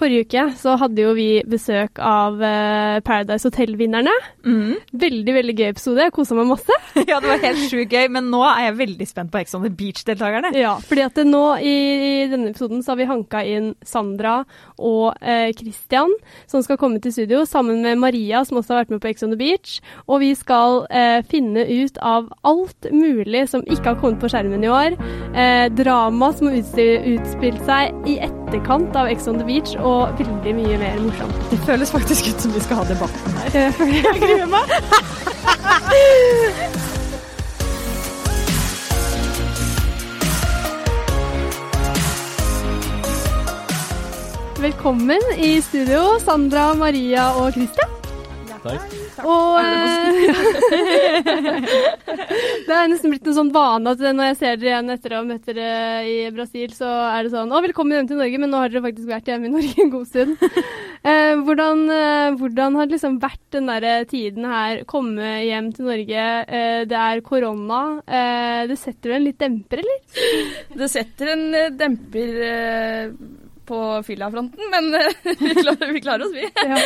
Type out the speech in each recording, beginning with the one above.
Forrige uke så hadde jo vi besøk av eh, Paradise Hotel-vinnerne. Mm. Veldig veldig gøy episode. Jeg kosa meg masse. Ja, det var helt sjukt gøy, men nå er jeg veldig spent på Ex on the Beach-deltakerne. Ja, fordi at nå i, i denne episoden så har vi hanka inn Sandra og eh, Christian, som skal komme til studio, sammen med Maria, som også har vært med på Ex on the Beach. Og vi skal eh, finne ut av alt mulig som ikke har kommet på skjermen i år. Eh, drama som har utspilt seg i etterkant av Ex on the Beach, og veldig mye mer morsomt. Det føles faktisk ut som vi skal ha debatten her. Jeg gruer meg. Velkommen i studio, Sandra, Maria og Christian. Takk. Og eh, Det er nesten blitt en sånn vane at når jeg ser dere igjen etter å ha møtt dere i Brasil, så er det sånn Å, velkommen hjem til Norge, men nå har dere faktisk vært hjemme i Norge en god stund. Eh, hvordan, eh, hvordan har det liksom vært den der tiden her, komme hjem til Norge? Eh, det er korona. Eh, det setter jo en litt demper, eller? Det setter en eh, demper på fyllafronten, men eh, vi, klarer, vi klarer oss, vi. Ja.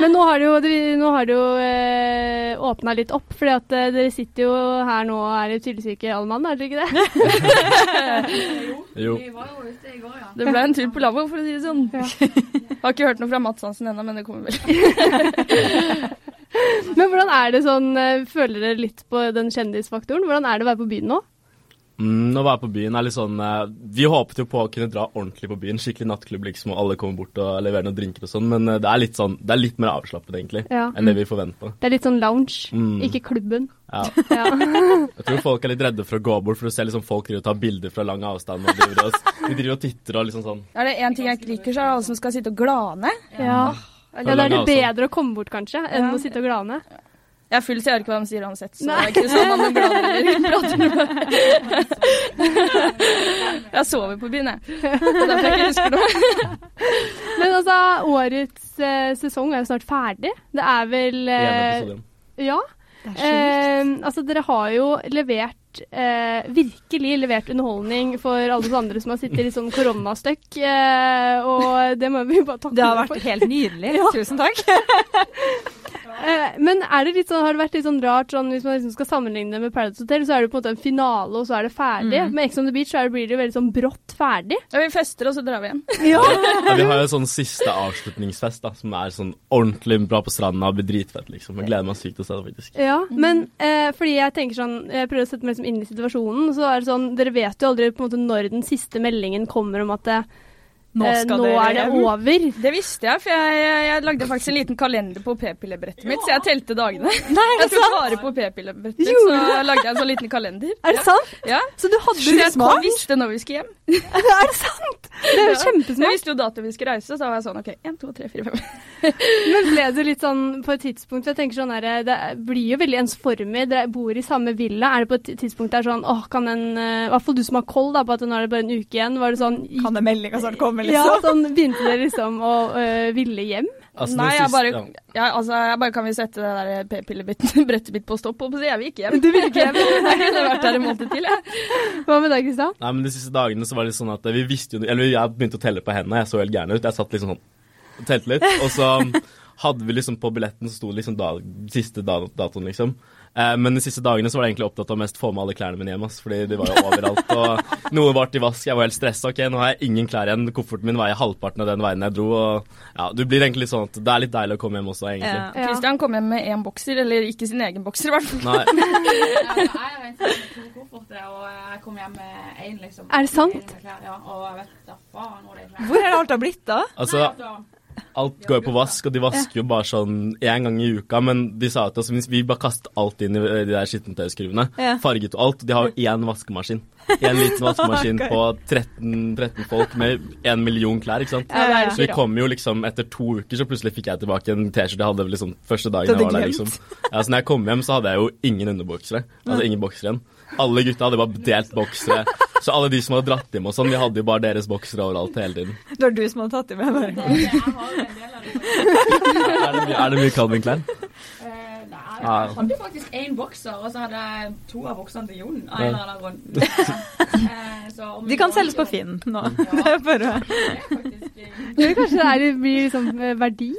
Men nå har det jo, nå har det jo eh, åpna litt opp, for eh, dere sitter jo her nå og er i tydeligvis ikke alle mann, er dere ikke det? Jo. Det ble en tur på lavvo, for å si det sånn. Har ikke hørt noe fra Mats Hansen ennå, men det kommer vel. Men hvordan er det sånn, eh, føler dere litt på den kjendisfaktoren? Hvordan er det å være på byen nå? Mm, å være på byen er litt sånn eh, Vi håpet jo på å kunne dra ordentlig på byen. Skikkelig nattklubb, liksom, og alle kommer bort og leverer noen drinker og sånn. Men eh, det er litt sånn Det er litt mer avslappet, egentlig, Ja. enn det vi forventa. Det er litt sånn lounge, Mm. ikke klubben. Ja. Ja. Jeg tror folk er litt redde for å gå bort, for du ser liksom folk driver og tar bilder fra lang avstand. Og driver og, de driver og titter og liksom sånn. Er det én ting jeg ikke liker, så er det alle som skal sitte og glane. Ja. ja, da er det bedre å komme bort, kanskje, enn Ja. å sitte og glane. Jeg er full, så jeg hører ikke hva de sier uansett. Så Nei. det er ikke sånn at man eller prater med Jeg sover på byen, jeg. Det er derfor jeg ikke husker noe. Men altså, årets eh, sesong er jo snart ferdig. Det er vel eh. Ja. Eh, altså, dere har jo levert eh, Virkelig levert underholdning for alle oss andre som har sittet i sånn koronastøkk. Eh, og det må vi bare takke Det har vært vært helt nydelig. Tusen takk. Eh, men er det litt sånn, har det vært litt sånn rart sånn, hvis man liksom skal sammenligne det med Paradise Hotel, så er det på en måte en finale, og så er det ferdig. Mm. Med Ex on the Beach så er det, blir det veldig sånn brått ferdig. Ja, vi fester, og så drar vi hjem. Ja. Ja, vi har jo sånn siste avslutningsfest da, som er sånn ordentlig bra på stranda og blir dritfett, liksom. Jeg gleder meg sykt til å se det, faktisk. Ja, men eh, fordi jeg tenker sånn Jeg prøver å sette meg liksom inn i situasjonen. Så er det sånn Dere vet jo aldri på en måte når den siste meldingen kommer om at det, Nå eh, skal nå er det over. Det visste jeg, for jeg, jeg, jeg lagde faktisk en liten kalender på p-pillebrettet mitt, så jeg telte dagene. Nei, Jeg tok vare på p-pillebrettet mitt, så lagde jeg en sånn liten kalender. Er det sant? Ja. Så du hadde Så det jeg visste når vi skulle hjem. er det sant? Det er jo Jeg kjempesmart. visste jo datoen vi skulle reise, så da var jeg sånn OK, 1, 2, 3, 4, 5. Men ble det litt sånn på et tidspunkt Jeg tenker sånn her, Det blir jo veldig ensformig. Dere bor i samme villa. Er det på et tidspunkt der sånn åh, kan en eh, I hvert fall du som har koll, da, på at nå er det bare en uke igjen. Var det sånn Kan det melding snart komme, liksom? Ja, sånn begynte dere liksom å øh, ville hjem? Altså, Nei, jeg siste- bare, ja. ja, altså, jeg bare kan vi sette det der p-pillebrettet mitt på stopp, og jeg vil ikke hjem. Du vil ikke hjem? Jeg kunne vært der en måned til, jeg. Hva med deg, Kristian? Nei, men De siste dagene så var det litt sånn at vi visste jo Eller jeg begynte å telle på hendene. Jeg så helt gæren ut. Jeg satt liksom sånn og telte litt. Og så hadde vi liksom på billetten så sto det liksom da, siste da, datoen, liksom. Eh, men de siste dagene så var jeg egentlig opptatt av mest å få med alle klærne mine hjem. Ass, fordi de var jo overalt. Og noe var til vask. Jeg var helt stressa. Ok, nå har jeg ingen klær igjen. Kofferten min veier halvparten av den veien jeg dro. Og ja, du blir egentlig litt sånn at det er litt deilig å komme hjem også, egentlig. Ja. Ja. Christian kom hjem med én bokser, eller ikke sin egen bokser, i hvert fall. Nei, Jeg har en to kofferter, og jeg kom hjem med én. Er det sant? Ja, og jeg vet da faen hvor det er klær. Hvor er det alt har blitt av? altså Altså, Alt går jo på vask, og de vasker jo bare sånn én gang i uka. Men de sa til oss hvis vi bare kastet alt inn i de der skittentøyskruvene, farget og alt. De har jo én vaskemaskin. Én liten vaskemaskin på 13, 13 folk med én million klær, ikke sant. Så vi kom jo liksom etter to uker, så plutselig fikk jeg tilbake en T-skjorte jeg hadde liksom første dagen jeg var der, liksom. Ja, så når jeg kom hjem, så hadde jeg jo ingen underboksere. Altså ingen boksere igjen. Alle gutta hadde bare delt boksere. Så alle de som hadde dratt hjem og sånn, vi hadde jo bare deres boksere overalt hele tiden. Det var du som hadde tatt dem med. Bare. jeg har en del av det. Er det, mye- er det mye Calvin-klær? Uh, nei, Jeg hadde faktisk én bokser, og så hadde jeg to av bokserne til Jon. Av en eller annen grunn. Eh, så om De kan selges på Finn nå. Ja. Det er bare eh, kanskje det er, blir liksom verdi?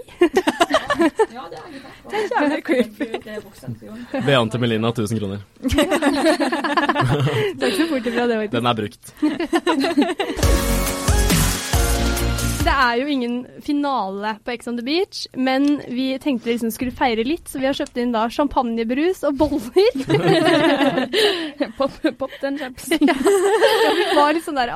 Ja, det er litt. Det er creepy. Til Melina 1000 kroner. Det er ikke så fort ifra det, faktisk. Den er brukt. Det er jo ingen finale på Ex on the Beach, men vi tenkte vi liksom skulle feire litt, så vi har kjøpt inn da champagnebrus og boller. Pop, pop den chapsen. ja. Vi var litt sånn der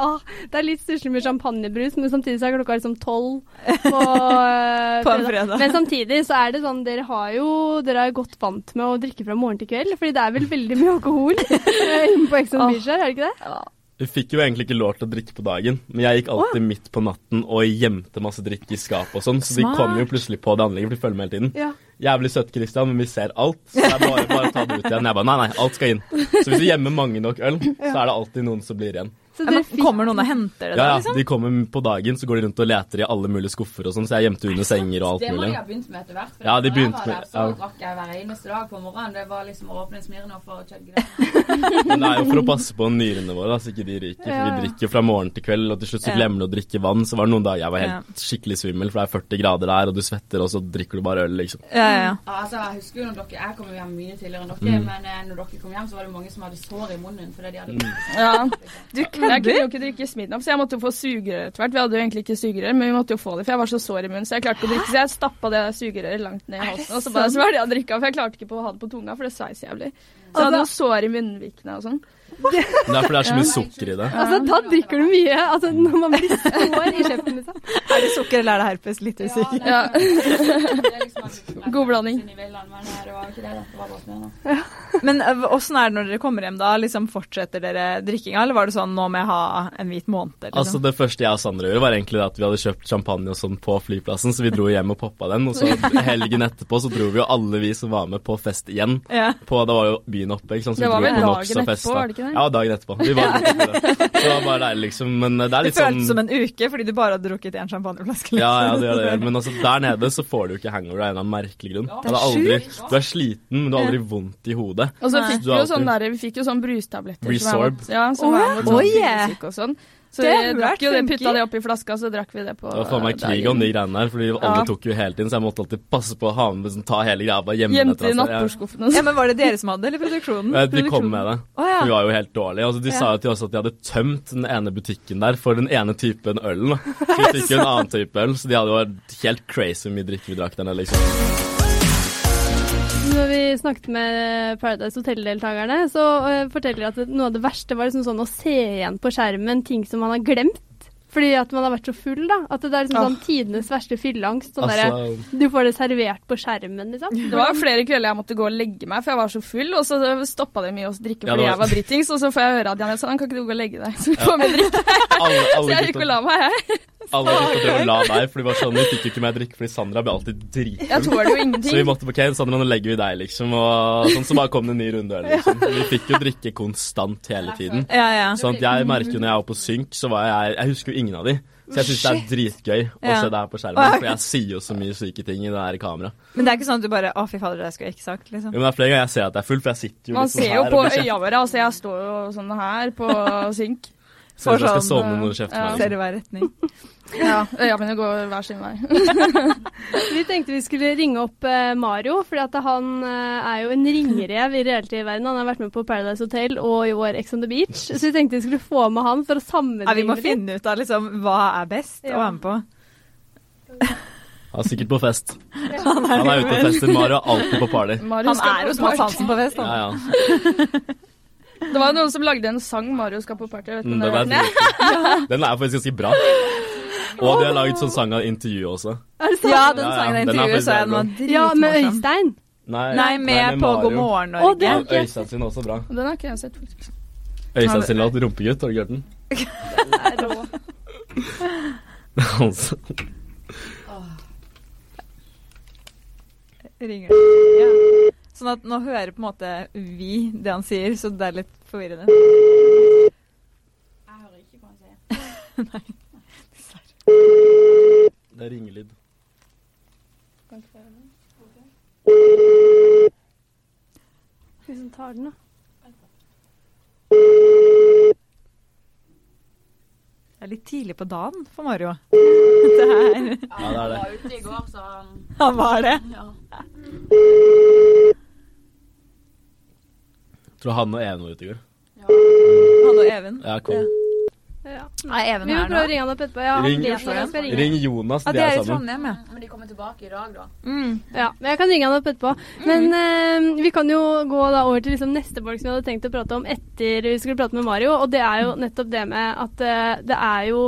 Det er litt stusslig med champagnebrus, men samtidig så er klokka liksom tolv på, eh, På fredag. Men samtidig så er det sånn Dere har jo Dere er godt vant med å drikke fra morgen til kveld, fordi det er vel veldig mye alkohol eh, inne på Ex on the Beach her, er det ikke det? Vi fikk jo egentlig ikke lov til å drikke på dagen, men jeg gikk alltid midt på natten og gjemte masse drikke i skapet og sånn, så de kom jo plutselig på det anlegget, for de følger med hele tiden. Ja. Jævlig søtt, Christian, men vi ser alt, så det er bare, bare å ta det ut igjen. Jeg bare nei, nei, alt skal inn. Så hvis du gjemmer mange nok øl, så er det alltid noen som blir igjen. Så Ja, dere fikk kommer noen og henter det Ja, da, liksom? de kommer på dagen, så går de rundt og leter i alle mulige skuffer og sånn, så jeg gjemte under senger og alt mulig. Det må de ha begynt med etter hvert. For Ja, de begynte med- der, så ja. drakk jeg hver eneste dag på morgenen. Det var liksom å åpne smirene og chugge det. Men det er jo for å passe på nyrene våre, så ikke de ryker. For vi drikker jo fra morgen til kveld, og til slutt så glemmer du å drikke vann. Så var det noen dager jeg var helt skikkelig svimmel, for det er 40 grader der, og du svetter, og så drikker du bare øl, liksom. Ja, ja, ja. Ja, altså, jeg husker jo når dere Jeg kom hjem mye tidligere enn dere, Mm. men eh, når dere kom hjem, så var det mange som hadde sår i munnen fordi de hadde Mm. Ja. Du Jeg kunne jo ikke drikke Smirnoff, så jeg måtte jo få sugerør etter hvert. Vi hadde jo egentlig ikke sugerør, men vi måtte jo få det, for jeg var så sår i munnen, så jeg klarte ikke å drikke. Så jeg stappa det sugerøret langt ned i halsen, og så bare svelga jeg drikka, for jeg klarte ikke på å ha det på tunga, for det sveis jævlig. Så jeg hadde noen sår i munnvikene og sånn. Det er fordi det er så mye sukker i det. Altså, da drikker du mye. Altså, når man blir sår i kjeften, liksom. Er det sukker eller er det herpes? Litt usikker. Ja. Liksom God blanding. Men eh, det det. Det åssen er det når dere kommer hjem da? Liksom Fortsetter dere drikkinga, eller var det sånn nå må jeg ha en hvit måned? Altså Liksom? Det første jeg og Sandra gjorde, var egentlig at vi hadde kjøpt champagne og sånn på flyplassen, så vi dro hjem og poppa den. Og så helgen etterpå så dro vi jo alle vi som var med på fest igjen. På, da var jo byen oppe, ikke sant. Så Det var vel dagen etterpå, var det ikke det? Ja, dagen etterpå. Vi var det. Så det var bare deilig, liksom. Men det er Det litt sånn føltes som en uke fordi du bare hadde drukket én champagneflaske. Liksom. Ja, ja, det gjør det. Men altså, der nede så får du jo ikke hangover av en eller annen merkelig grunn. Ja, Det er aldri, du er sliten, men du har aldri vondt i hodet. Og så fikk Du vi jo sånn der, vi fikk jo sånn brustabletter. Resorb. Som er ja, som oh, er mot sånn yeah. og sånn. Så Det vi drakk jo det, putta det oppi flaska, så drakk vi det på Det var faen meg krig om de greiene der, fordi alle Ja. tok jo hele tiden, så jeg måtte alltid passe på å ha med sånn, ta hele greia, bare gjemme det. I nattbordskuffene. Ja. Ja, sånn. men Var det dere som hadde, det, eller produksjonen? Ja, De kom med det. Oh, ja. Vi var jo helt dårlige. Altså, de Ja. sa jo til oss at de hadde tømt den ene butikken der for den ene typen øl. Så vi fikk jo en annen type øl, så de hadde jo helt crazy hvor mye drikke vi drakk der nede, liksom. Når vi snakket med Paradise Hotel-deltakerne, så øh, forteller de at noe av det verste var liksom sånn å se igjen på skjermen ting som man har glemt. Fordi at man har vært så full, da. At det er liksom Ja. sånn tidenes verste fylleangst. Sånn Altså, Du får det servert på skjermen, liksom. Det var flere kvelder jeg måtte gå og legge meg, for jeg var så full. Og så stoppa de mye å drikke fordi ja, var- jeg var dritings. Og så får jeg høre at Janne sa kan ikke du gå og legge deg, så vi får med drikke. alle, Så jeg gikk og la meg, jeg. alle gikk og la deg, for det var sånn, vi fikk jo ikke meg drikke fordi Sandra ble alltid dritfull. Jeg tåler jo Så vi måtte på ok, Sandra, nå legger vi deg, liksom. Og sånn, så bare kom det en ny runde øl, liksom. Vi fikk jo drikke konstant hele tiden. Ja, ja. Sånn at jeg merker jo når jeg var på synk, så var jeg Jeg husker jo ingen av de. Så jeg syns det er dritgøy å se det her på skjermen, for jeg sier jo så mye syke ting i det her kameraet. Men det er ikke sånn at du bare Å, fy fader, det skulle jeg ikke sagt, liksom. Jo, men det er flere ganger jeg ser at det er fullt, for jeg sitter jo Man liksom ser jo her på øya våre. Altså, jeg står jo sånn her på synk. Ser ut som jeg skal sovne når du kjefter ja. meg. Ser i hver retning. Ja, øya mine går hver sin vei. Vi tenkte vi skulle ringe opp eh, Mario, fordi han eh, er jo en ringrev i reality-verdenen. Han har vært med på Paradise Hotel og i år Ex on the Beach. Så vi tenkte vi skulle få med han for å Ja, sammenligne vi må litt. finne ut av liksom hva er best å være med på. Han er sikkert på fest. Han er ute og fester. Mario er alltid på party. Mario Han er er på hos Mads. Hansen på fest, Ja, ja. Det var noen som lagde en sang 'Mario skal på party'. Vet du Mm, Den er, den er faktisk ganske bra. Og de har laget sånn sang av intervju også. Er det sant? Ja, den sangen av er intervjuet, så jeg den var Ja, med. Øystein. Nei, Nei, med på God morgen Norge. det- Ja, Øystein sin er også bra. Den har ikke jeg sett, faktisk. Øystein sin låt 'Rumpegutt', har du hørt den? Altså. Ringer det? Ja. Sånn at nå hører på en måte vi det han sier, så det er litt forvirrende. Jeg hører ikke hva han sier. Nei, Det er ringelyd. Hvis han tar den, da. Det er litt tidlig på dagen for Mario. Det er, Ja, det er Han var ute i går, så han han var det. ja. Jeg tror han og Even var ute i går. Han og Even. Ja, kom. Ja. Er Even Vi må her prøve å nå? ringe han opp etterpå. Ja, han Ring- vet det, jeg skal ringe. Ring Jonas, Ja, de er er i sammen. Trondheim, ja. Men de kommer tilbake i dag, da. Mm. Ja, men jeg kan ringe han opp etterpå. Men eh, vi kan jo gå da over til liksom neste bolk som vi hadde tenkt å prate om etter vi skulle prate med Mario, og det er jo nettopp det med at eh, det er jo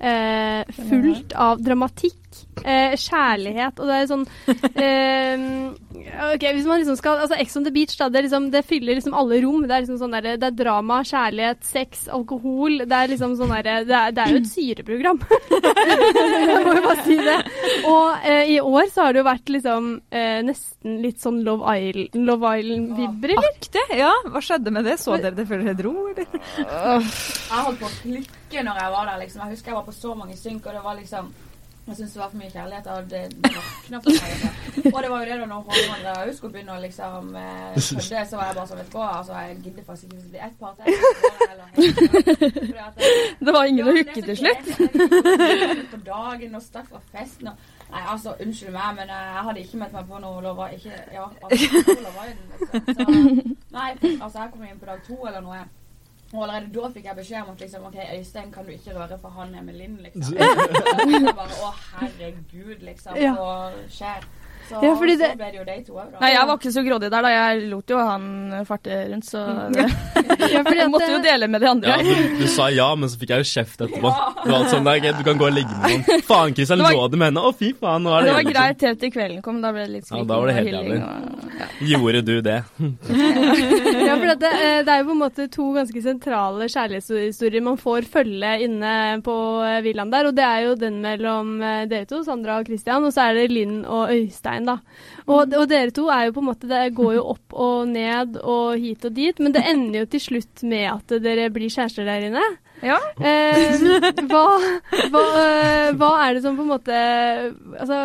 eh, fullt av dramatikk, eh, kjærlighet, og det er sånn eh, Ok, hvis man liksom skal Altså Ex on the Beach, da, det, er liksom, det fyller liksom alle rom. Det er liksom sånn der, det er drama, kjærlighet, sex, alkohol. Det er liksom sånn derre det, er- det er jo et syreprogram. Jeg må jo bare si det. Og eh, i år så har det jo vært liksom eh, nesten litt sånn Love Island- Love Island-vibber, eller? Aktig? Ja, hva skjedde med det? Så dere det før dere dro, eller? Jeg holdt på å klikke når jeg var der, liksom. Jeg husker jeg var på så mange synk, og det var liksom Jeg syntes det var for mye kjærlighet, og det, det rakna for meg. liksom. Og det var jo det da når Håvard Andrea skulle begynne å liksom eh, kødde, så var jeg bare sånn, vet du hva, altså jeg gidder faktisk ikke hvis det blir ett par til. Det var ingen å hooke er til slutt. på dagen og stakk fra festen og Nei, altså, unnskyld meg, men eh, jeg hadde ikke meldt meg på noe Love Island. Ikke, ja, altså, Love Island, liksom. Så, nei, altså, jeg kom inn på dag to eller noe. Og allerede da fikk jeg beskjed om at liksom, OK, Øystein kan du ikke røre, for han er med Linn, liksom. Bare, Å, herregud, liksom. Ja. Hva skjer? Så, Ja, fordi så ble det jo de to òg, da. Nei, jeg var ikke så grådig der, da. Jeg lot jo han farte rundt, så det, Ja, fordi jeg måtte jo dele med de andre. Ja, du, du sa ja, men så fikk jeg jo kjeft etterpå. Det var sånn, nei, du kan gå og ligge med noen. Faen, Kristian, Det lå du med henne? Å, fy faen, nå er det Det var greit helt til kvelden kom. Da ble det litt Ja, da var det og helt hylling. jævlig. Og, ja. Gjorde du det? Ja, for det, eh, det er jo på en måte to ganske sentrale kjærlighetshistorier man får følge inne på eh, villaen der, og det er jo den mellom eh, dere to, Sandra og Christian, og så er det Linn og Øystein, da. Og, og dere to er jo på en måte Det går jo opp og ned og hit og dit, men det ender jo til slutt med at dere blir kjærester der inne. Ja. Eh, hva, hva, eh, hva er det som på en måte Altså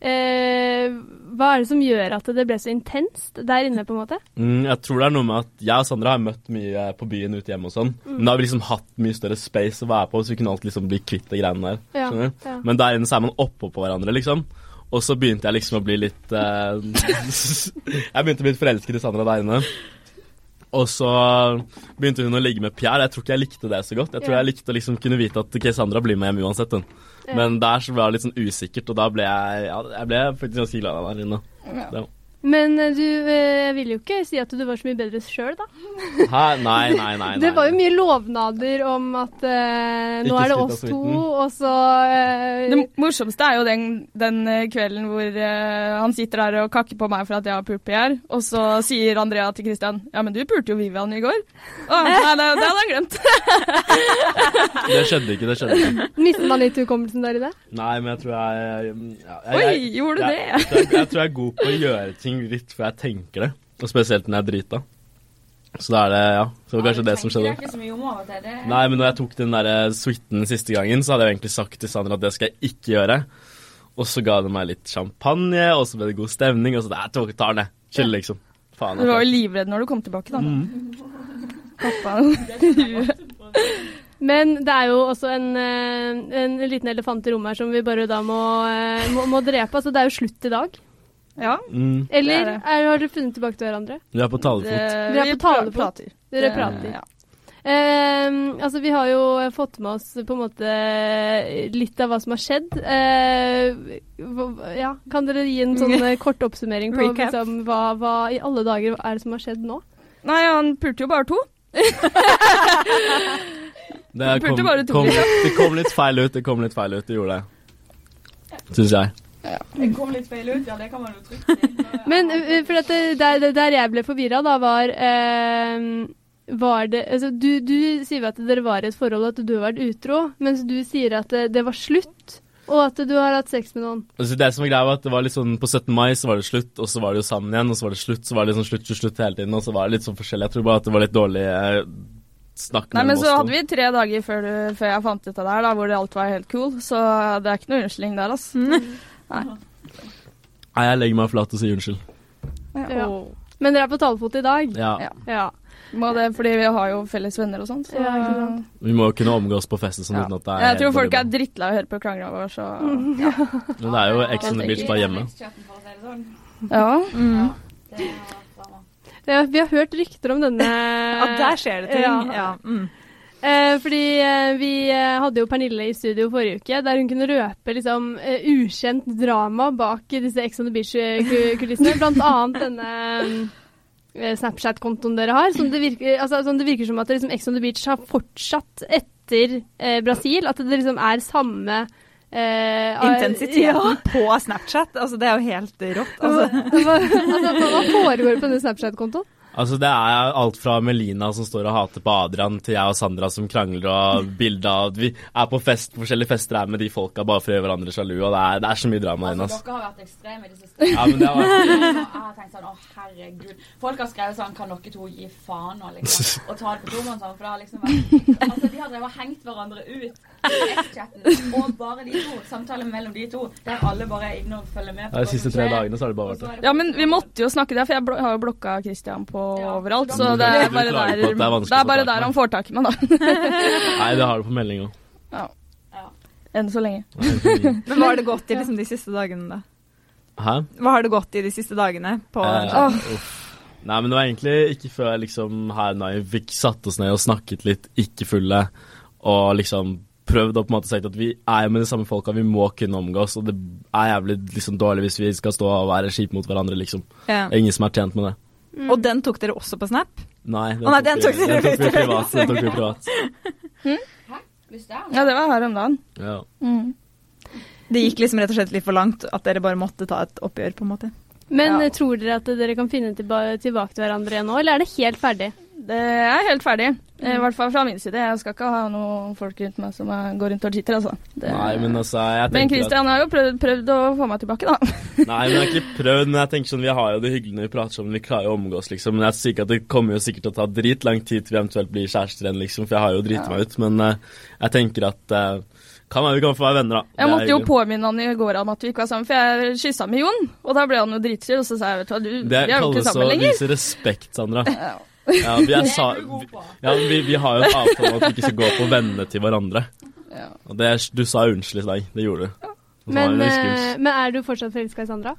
eh, Hva er det som gjør at det ble så intenst der inne, på en måte? Mm, jeg tror det er noe med at jeg og Sandra har møtt mye på byen ute hjemme og sånn. Men da har vi liksom hatt mye større space å være på, så vi kunne alltid liksom bli kvitt de greiene der. Ja, ja. Men der inne så er man oppå på hverandre, liksom. Og så begynte jeg liksom å bli litt eh, Jeg begynte å bli litt forelsket i Sandra der inne. Og så begynte hun å ligge med Pierre. Jeg tror ikke jeg likte det så godt. Jeg tror Ja. jeg likte å liksom kunne vite at ok, Sandra blir med hjem uansett. Hun. Ja. Men der så ble det litt sånn usikkert, og da ble jeg ja, jeg ble faktisk ganske glad av der inne. Men eh, du jeg vil jo ikke si at du var så mye bedre sjøl, da. Hæ? Nei, nei, nei. nei. Det var jo mye lovnader om at eh, nå er det oss to, og så eh, Det morsomste er jo den, den eh, kvelden hvor eh, han sitter der og kakker på meg for at jeg har pult Pierre, og så sier Andrea til Christian ja, men du pulte jo Vivian i går. Å, nei, det, det hadde han glemt. Det skjedde ikke, det skjedde ikke. Mistet man litt hukommelsen der i det? Nei, men jeg tror jeg, jeg, jeg, Oi, gjorde du det? Jeg, jeg, jeg tror jeg er god på å gjøre ting litt før jeg tenker det. Og spesielt når jeg er drita. Så da er det, ja. Så det var kanskje det som skjedde. ikke så mye om av og. Det Nei, men når jeg tok den der eh, suiten siste gangen, så hadde jeg egentlig sagt til Sandra at det skal jeg ikke gjøre. Og så ga det meg litt champagne, og så ble det god stemning, og så der tok tar det. Chill, liksom. Faen. Du var jo altså. livredd når du kom tilbake, da. Mm. Pappa. Men det er jo også en, eh, en liten elefant i rommet her som vi bare da må, eh, må, må drepe. Altså, det er jo slutt i dag. Ja. Mm. Eller Det er er, har dere funnet tilbake til hverandre? Vi er på talefot. Vi er på talefot. prater. Dere prater. Ja. Eh, altså, vi har jo fått med oss på en måte litt av hva som har skjedd. Uh, ja, kan dere gi en sånn eh, kort oppsummering på liksom, hva, hva i alle dager er det som har skjedd nå? Nei, han pulte jo bare to. Det kom, bare to kom, det kom litt feil ut, det kom litt feil ut, det gjorde det. Syns jeg. Det kom litt feil ut, ja. Det kan man jo trygt si. Men eh, for at det, der, der jeg ble forvirra, da, var eh, var det, altså, du, du sier jo at dere var i et forhold, at du har vært utro, mens du sier at det, det var slutt, og at du har hatt sex med noen. Altså det som var greia var at det var litt sånn På 17. mai så var det slutt, og så var det jo sammen igjen, og så var det slutt, så var det liksom slutt, slutt, slutt hele tiden, og så var det litt sånn forskjellig. Jeg tror bare at det var litt dårlig eh, snakk Nei, men så hadde vi tre dager før, du, før jeg fant ut av det her, da, hvor det alt var helt cool. Så det er ikke noe unnskyldning der, altså. Nei, Nei, jeg legger meg flat og sier unnskyld. Ja. Men dere er på talefot i dag? Ja. Ja. Ja. Må det, fordi vi har jo felles venner og sånt. Så Ja. Vi må jo kunne omgås på fest sånn Ja. uten at det er jeg tror folk er drittlei av å høre på krangla vår, så Men det er jo Ex on the Beach bare hjemme. Ja. Mm. Ja, vi har hørt rykter om denne At der skjer det ting. Ja. Ja. Mm. Eh, fordi eh, vi eh, hadde jo Pernille i studio forrige uke, der hun kunne røpe liksom eh, ukjent drama bak disse Ex on the Beach-kulissene. Blant annet denne Snapchat-kontoen dere har. Som det, virker, altså, som det virker som at liksom, Ex on the Beach har fortsatt etter Brasil. At det liksom er samme Uh, Intensiteten på Snapchat, altså det er jo helt rått. Altså. Hva, altså, hva foregår på denne Snapchat-kontoen? Altså Det er alt fra Melina som står og hater på Adrian, til jeg og Sandra som krangler, og bilde av vi er på fest, forskjellige fester her med de folka bare for å gjøre hverandre sjalu. og Det er, det er så mye drama inne. Altså, dere har vært ekstreme i det siste. Ja, men det har vært Jeg har tenkt sånn, å herregud. Folk har skrevet sånn, kan dere to gi faen nå, liksom? Og ta det på tommen sånn, for det har liksom vært Altså, de har drevet og hengt hverandre ut i X-chatten, og bare de to, samtalen mellom de to, der alle bare er inne og følger med på ja, De siste tre dagene så har det bare vært det. ja, men vi måtte jo snakke der, for jeg har jo blokka Christian på Ja. overalt. Ja, Så det er bare der, det er det er bare der han får tak i meg, da. Nei, det har du på melding òg. Ja. Enn så lenge. Men hva har det gått i liksom, de siste dagene, da? Hæ? Hva har det gått i de siste dagene? På Eh. Nei, men det var egentlig ikke før liksom her fikk satt oss ned og snakket litt ikke fulle, og liksom prøvd å på en måte si at vi er med de samme folka, vi må kunne omgås, og det er jævlig liksom dårlig hvis vi skal stå og være kjipe mot hverandre, liksom. ja. Det er ingen som er tjent med det. Og den tok dere også på Snap? Nei, den, oh, nei, den tok vi, dere den tok vi privat. Den tok vi privat. Hæ? er Ja, det var her om dagen. Ja. Mm. Det gikk liksom rett og slett litt for langt at dere bare måtte ta et oppgjør, på en måte. Men Ja. tror dere at dere kan finne tilbake til hverandre igjen nå, eller er det helt ferdig? Det er helt ferdig. I hvert fall fra min side. Jeg skal ikke ha noen folk rundt meg som går rundt og cheater, altså. Det... Nei, men altså, jeg Men tenker at Christian har jo prøvd, prøvd å få meg tilbake, da. Nei, men jeg har ikke prøvd, men jeg tenker sånn, vi har jo det hyggelig når vi prater sammen, vi klarer jo å omgås, liksom. Men jeg er sikker at det kommer jo sikkert til å ta dritlang tid til vi eventuelt blir kjærester igjen, liksom, for jeg har jo driti meg ut. Men uh, jeg tenker at uh, kan være vi kan få være venner, da. Jeg måtte jo påminne han i går om at vi ikke var sammen, for jeg kyssa med Jon. Og da ble han jo dritsur, og så sa jeg vet du hva, du, vi er jo ikke kalles å vise respekt, Sandra. Ja. Ja, vi, er sa, ja, vi, vi har jo en avtale om at vi ikke skal gå på vennene til hverandre. Ja. Og det, du sa unnskyld i dag, det gjorde du. Men, eh, men er du fortsatt forelska i Sandra?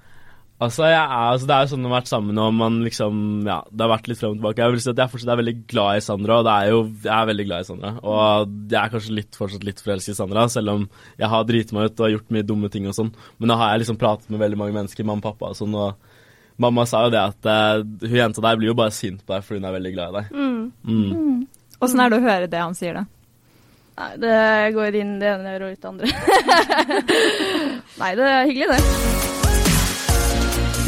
Altså, er, altså, det er jo sånn å ha vært sammen og man liksom Ja, det har vært litt frem og tilbake. Jeg vil si at jeg fortsatt er veldig glad i Sandra, og det er jo Jeg er veldig glad i Sandra. Og jeg er kanskje litt, fortsatt litt forelsket i Sandra, selv om jeg har driti meg ut og gjort mye dumme ting og sånn. Men da har jeg liksom pratet med veldig mange mennesker, mamma og pappa og sånn, og mamma sa jo det at uh, hun jenta der blir jo bare sint på deg fordi hun er veldig glad i deg. Mm. Mm. Åssen er det å høre det han sier, da? Nei, det går inn det ene øret og ut det andre. Nei, det er hyggelig, det.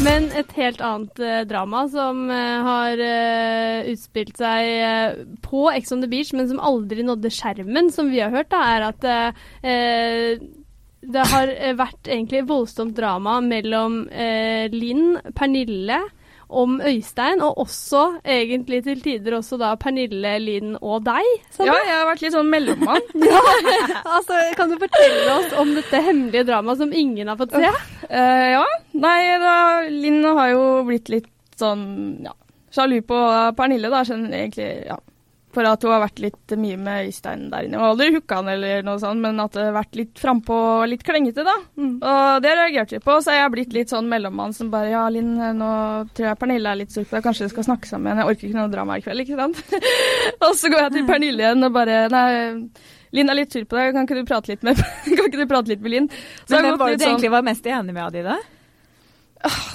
Men et helt annet eh, drama som eh, har eh, utspilt seg eh, på Ex on the Beach, men som aldri nådde skjermen, som vi har hørt, da, er at eh, det har eh, vært egentlig voldsomt drama mellom eh, Linn, Pernille om Øystein, og også egentlig til tider også da Pernille, Linn og deg. Ja, jeg har vært litt sånn mellommann. Altså, kan du fortelle oss om dette hemmelige dramaet som ingen har fått se? Uh, ja. Nei, da, Linn har jo blitt litt sånn ja, sjalu på Pernille, da, egentlig. ja. For at hun har vært litt mye med Øystein der inne. Hun har aldri hooka han eller noe sånt, men at det har vært litt frampå og litt klengete, da. Mm. Og det reagerte vi på, så jeg har blitt litt sånn mellommann som bare Ja, Linn, nå tror jeg Pernille er litt sur på deg, kanskje vi skal snakke sammen. igjen. Jeg orker ikke noe drama i kveld, ikke sant? og så går jeg til Pernille igjen og bare Nei, Linn er litt sur på deg, kan ikke du prate litt med, kan ikke du prate litt med Linn? Så Men hvem var det du sånn- egentlig var mest enig med av de, da?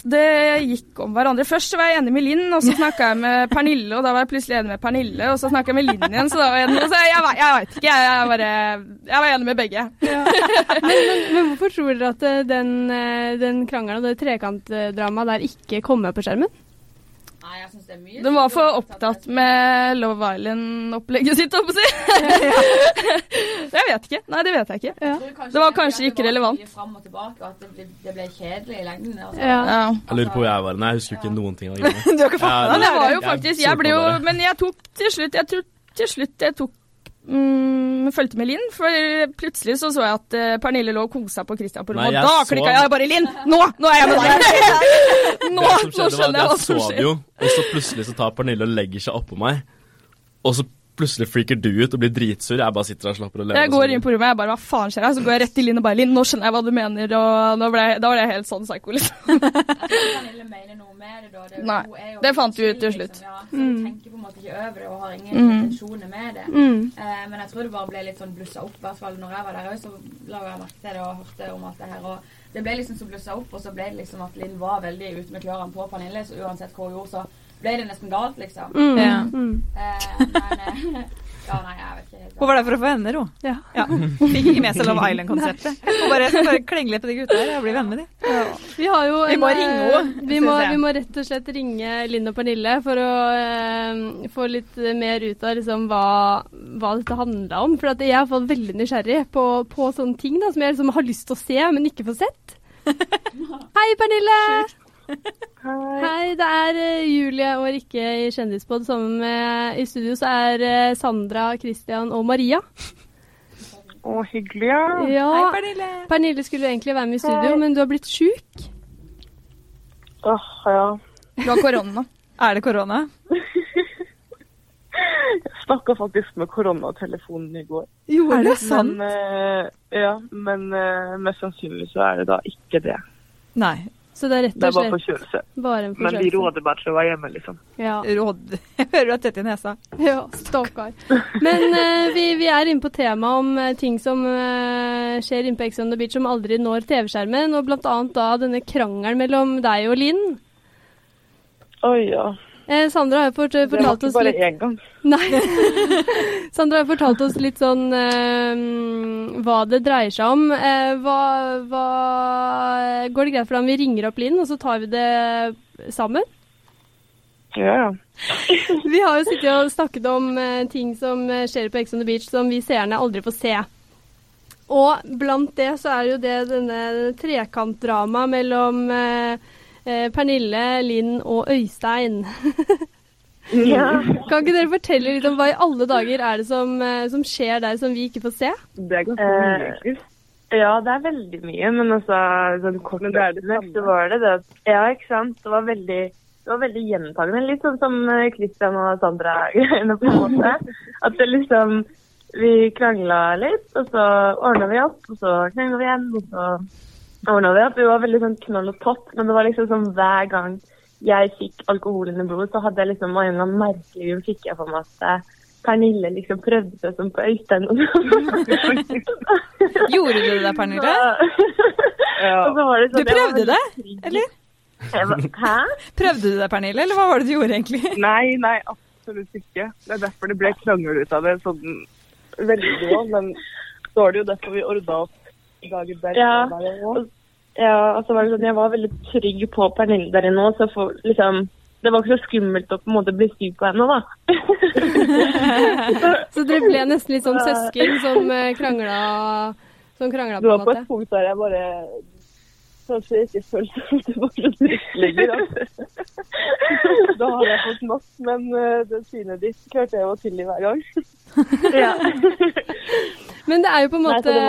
Det gikk om hverandre. Først så var jeg enig med Linn, og så snakka jeg med Pernille, og da var jeg plutselig enig med Pernille, og så snakka jeg med Linn igjen, så da var jeg enig. Så jeg, jeg, jeg veit ikke, jeg, jeg, bare, jeg var enig med begge. Men, men, men hvorfor tror dere at eh, den, eh, den krangelen og det trekantdramaet der ikke kommer på skjermen? Nei, jeg synes det er mye. De var for opptatt med Love Island-opplegget sitt, holdt jeg på å si. Jeg vet ikke. Nei, det vet jeg ikke. Ja. Det var kanskje kanskje relevant. ikke var Frem og tilbake, og at det ble, det ble kjedelig i lengden. Altså. Ja. Ja. Jeg lurer på hvor jeg var Nei, Jeg husker ikke noen ting av greiene. Du har ikke fått Ja, Men det var jo faktisk Jeg ble jo det. Men jeg tok til slutt Jeg tror til slutt jeg tok mm, fulgte med Linn, for plutselig så så jeg at uh, Pernille lå og kosa på Christian på rommet, og da så- klikka jeg bare Linn! Nå! Nå er jeg med deg! nå, nå skjønner jeg hva jeg som sov skjer. jo, og så plutselig så tar Pernille og legger seg oppå meg. Og så plutselig freaker du ut og blir dritsur. Jeg bare sitter der og slapper og lever. Jeg går inn på rommet, jeg bare hva faen skjer her? Så går jeg rett til Linn og bare Linn, nå skjønner jeg hva du mener, og ble, da var jeg helt sånn psycho, liksom. Nei, det fant vi ut til slutt. Liksom, ja. Så jeg tenker på en måte ikke over det og har ingen Mm. intensjoner med det. Mm. Eh, men jeg tror det bare ble litt sånn blussa opp. I hvert fall når jeg var der òg, så la jeg merke til det og hørte om alt det her. Og det ble liksom så blussa opp, og så ble det liksom at Linn var veldig ute med klørne på Pernille, så uansett hva hun gjorde, så ble det nesten galt, liksom. Mm. Ja. Mm. Eh, men eh, Ja, nei, jeg vet ikke helt. Hun var der for å få venner, hun. Ja. Ja. Fikk ikke med seg Love Island-konseptet. Hun bare, bare klenge litt på de gutta her og bli venn med dem. Vi har jo Vi en, må eh, ringe henne, Vi må, vi må rett og slett ringe Linn og Pernille for å eh, få litt mer ut av liksom, hva, hva dette handla om. For at jeg er hvert fall veldig nysgjerrig på, på sånne ting da, som jeg liksom har lyst til å se, men ikke får sett. Hei, Pernille! Hei, det er eh, Julie og Rikke i Kjendispod. Sammen med i studio så er eh, Sandra, Christian og Maria. Å, hyggelig, ja. Ja, Hei, Pernille. Pernille skulle egentlig være med i studio, men du har blitt sjuk. Åh, ja. Du har korona. Er det korona? Jeg snakka faktisk med koronatelefonen i går. Jo, Er det sant? Men, eh, ja, men mest sannsynlig så er det da ikke det. Nei. Så det er rett Det er og bare slett forkjølelse. bare en Men de forkjølelse. råder bare til å være hjemme, liksom. Ja. Råd. Jeg hører du er tett i nesa. Ja, stakkar. Men uh, vi, vi er inne på temaet om eh, ting som uh, skjer inne på Ex on the Beach som aldri når TV-skjermen, og blant annet da denne krangelen mellom deg og Linn. Oi, ja. Eh, Sandra har jo fort, Det var fortalt ikke oss bare litt én gang. Nei. Sandra har fortalt oss litt sånn uh, hva det dreier seg om. Uh, hva, hva Går det greit for deg om vi ringer opp Linn, og så tar vi det sammen? Ja, ja. Vi har jo sittet og snakket om ting som skjer på Ex on the Beach som vi seerne aldri får se. Og blant det så er jo det denne trekantdramaet mellom eh, eh, Pernille, Linn og Øystein. ja. Kan ikke dere fortelle litt om hva i alle dager er det som, eh, som skjer der som vi ikke får se? Det er ganske mye, egentlig. Ja, det er veldig mye, men altså sånn kort Men det er det samme. så var det det Ja, ikke sant. Det var veldig det var veldig gjentagende. Litt sånn som eh, Christian og Sandra-greiene, på en måte. At det liksom Vi krangla litt, og så ordna vi opp, og så krangla vi igjen, og så ordna vi var veldig sånn knall og topp, men det var liksom sånn hver gang jeg fikk alkohol i blodet, så hadde jeg liksom av en eller annen merkelig grunn fikk jeg for meg at eh, Pernille liksom prøvde seg som på Øystein. sånn. Gjorde du det, Pernille? Ja. så var det sånn, du prøvde det, eller? Var, hæ? Prøvde du det, Pernille, eller hva var det du gjorde egentlig? Nei, nei, absolutt ikke. Det er derfor det ble krangel ut av det sånn veldig òg. Men så var det jo derfor vi ordna opp dagen der. Ja. der også. Ja, og så var det sånn, jeg var veldig trygg på Pernille der inne også, så for, liksom, det var ikke så skummelt å på en måte bli syk på henne da. Så dere ble nesten litt sånn søsken som eh, krangla som krangla Det på var på et punkt der jeg bare kanskje ikke følte at det var trygt lenger. altså. Da hadde jeg fått nok, men eh, det synet ditt klarte jeg å tilgi hver gang. Ja. Men det er jo på en måte så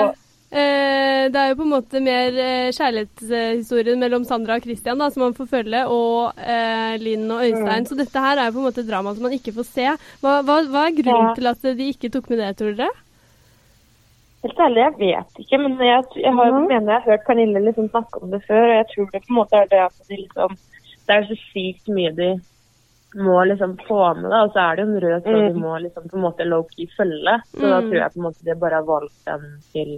det eh, det er jo på en måte mer eh, kjærlighetshistorien mellom Sandra og Christian da, som man får følge, og eh, Linn og Øystein. Mm. Så dette her er jo på en måte drama som man ikke får se. Hva, hva, hva er grunnen Ja. til at de ikke tok med det, tror dere? Helt ærlig, jeg vet ikke, men jeg, jeg har, mener jeg har hørt Pernille liksom snakke om det før, og jeg tror det på en måte er det at de liksom, det er så sykt mye de må liksom få med, da, og så er det jo en rød tråd de må liksom på en måte low-key følge, så da Mm. tror jeg på en måte de bare har valgt den til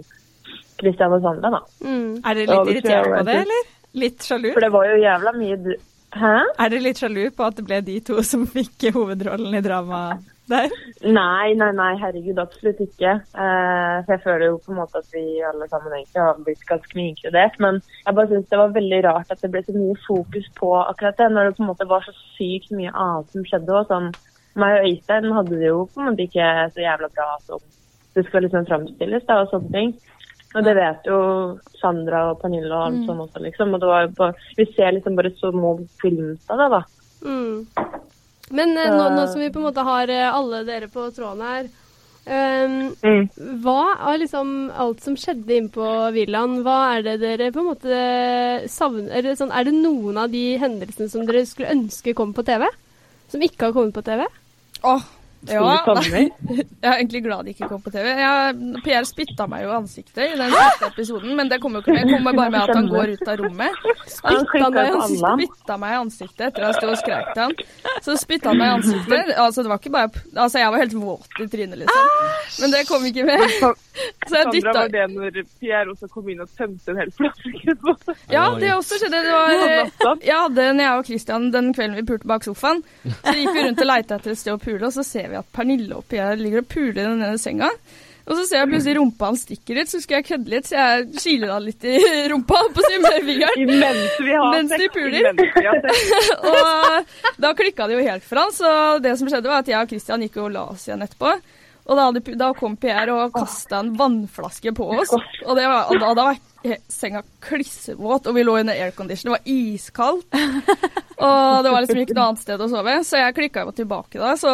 Christian og Sandra da. Mm. Er dere litt det irritert på det, eller? Litt sjalu? For det var jo jævla mye. Hæ? Er dere litt sjalu på at det ble de to som fikk hovedrollen i dramaet der? Nei, nei, nei, herregud, absolutt ikke. Uh, for jeg føler jo på en måte at vi alle sammen egentlig har blitt ganske mye inkludert. Men jeg bare syns det var veldig rart at det ble så mye fokus på akkurat det, når det på en måte var så sykt mye annet som skjedde. Og sånn, meg og Øystein hadde det jo på en måte ikke så jævla bra som det skal liksom framstilles, da, og sånne ting. Og det vet jo Sandra og Pernille og alt sånn også, liksom. Og det var jo bare, vi ser liksom bare så små glimt av det, da. Mm. Men så... nå, nå som vi på en måte har eh, alle dere på tråden her, Um, Mm. hva av liksom alt som skjedde inne på villaen, hva er det dere på en måte savner er det, sånn, er det noen av de hendelsene som dere skulle ønske kom på TV? Som ikke har kommet på TV? Åh, ja. Jeg er egentlig glad de ikke kom på TV. Jeg, PR spytta meg jo i ansiktet i den siste episoden, men det kommer jo ikke med. Det kommer bare med at han går ut av rommet. Han Spytta meg, spytta meg i ansiktet etter at jeg sto og skrek til han. Så spytta han meg i ansiktet. Altså, det var ikke bare Altså, jeg var helt våt i trynet, liksom. Men det kom ikke med. Så jeg Sandra dytta var det når Pierre også kom inn og tømte en hel flaske på Ja, det også skjedde. Det var. Jeg hadde, når jeg og Christian den kvelden vi pulte bak sofaen, så gikk vi rundt og leita etter et sted å pule, og så ser vi at Pernille og her ligger og puler i den senga. Og så ser jeg plutselig rumpa hans stikker ut, så husker jeg kødde litt, så jeg kiler han litt i rumpa på sin med fingeren. Vi har Mens de puler. Og da klikka det jo helt for han, så det som skjedde var at jeg og Christian gikk og la oss igjen etterpå. Og da, hadde, da kom Pierre og kasta en vannflaske på oss, og, det var, og da, da var senga klissvåt, og vi lå under aircondition, det var iskaldt. Og det var liksom ikke noe annet sted å sove, så jeg klikka jo tilbake da, så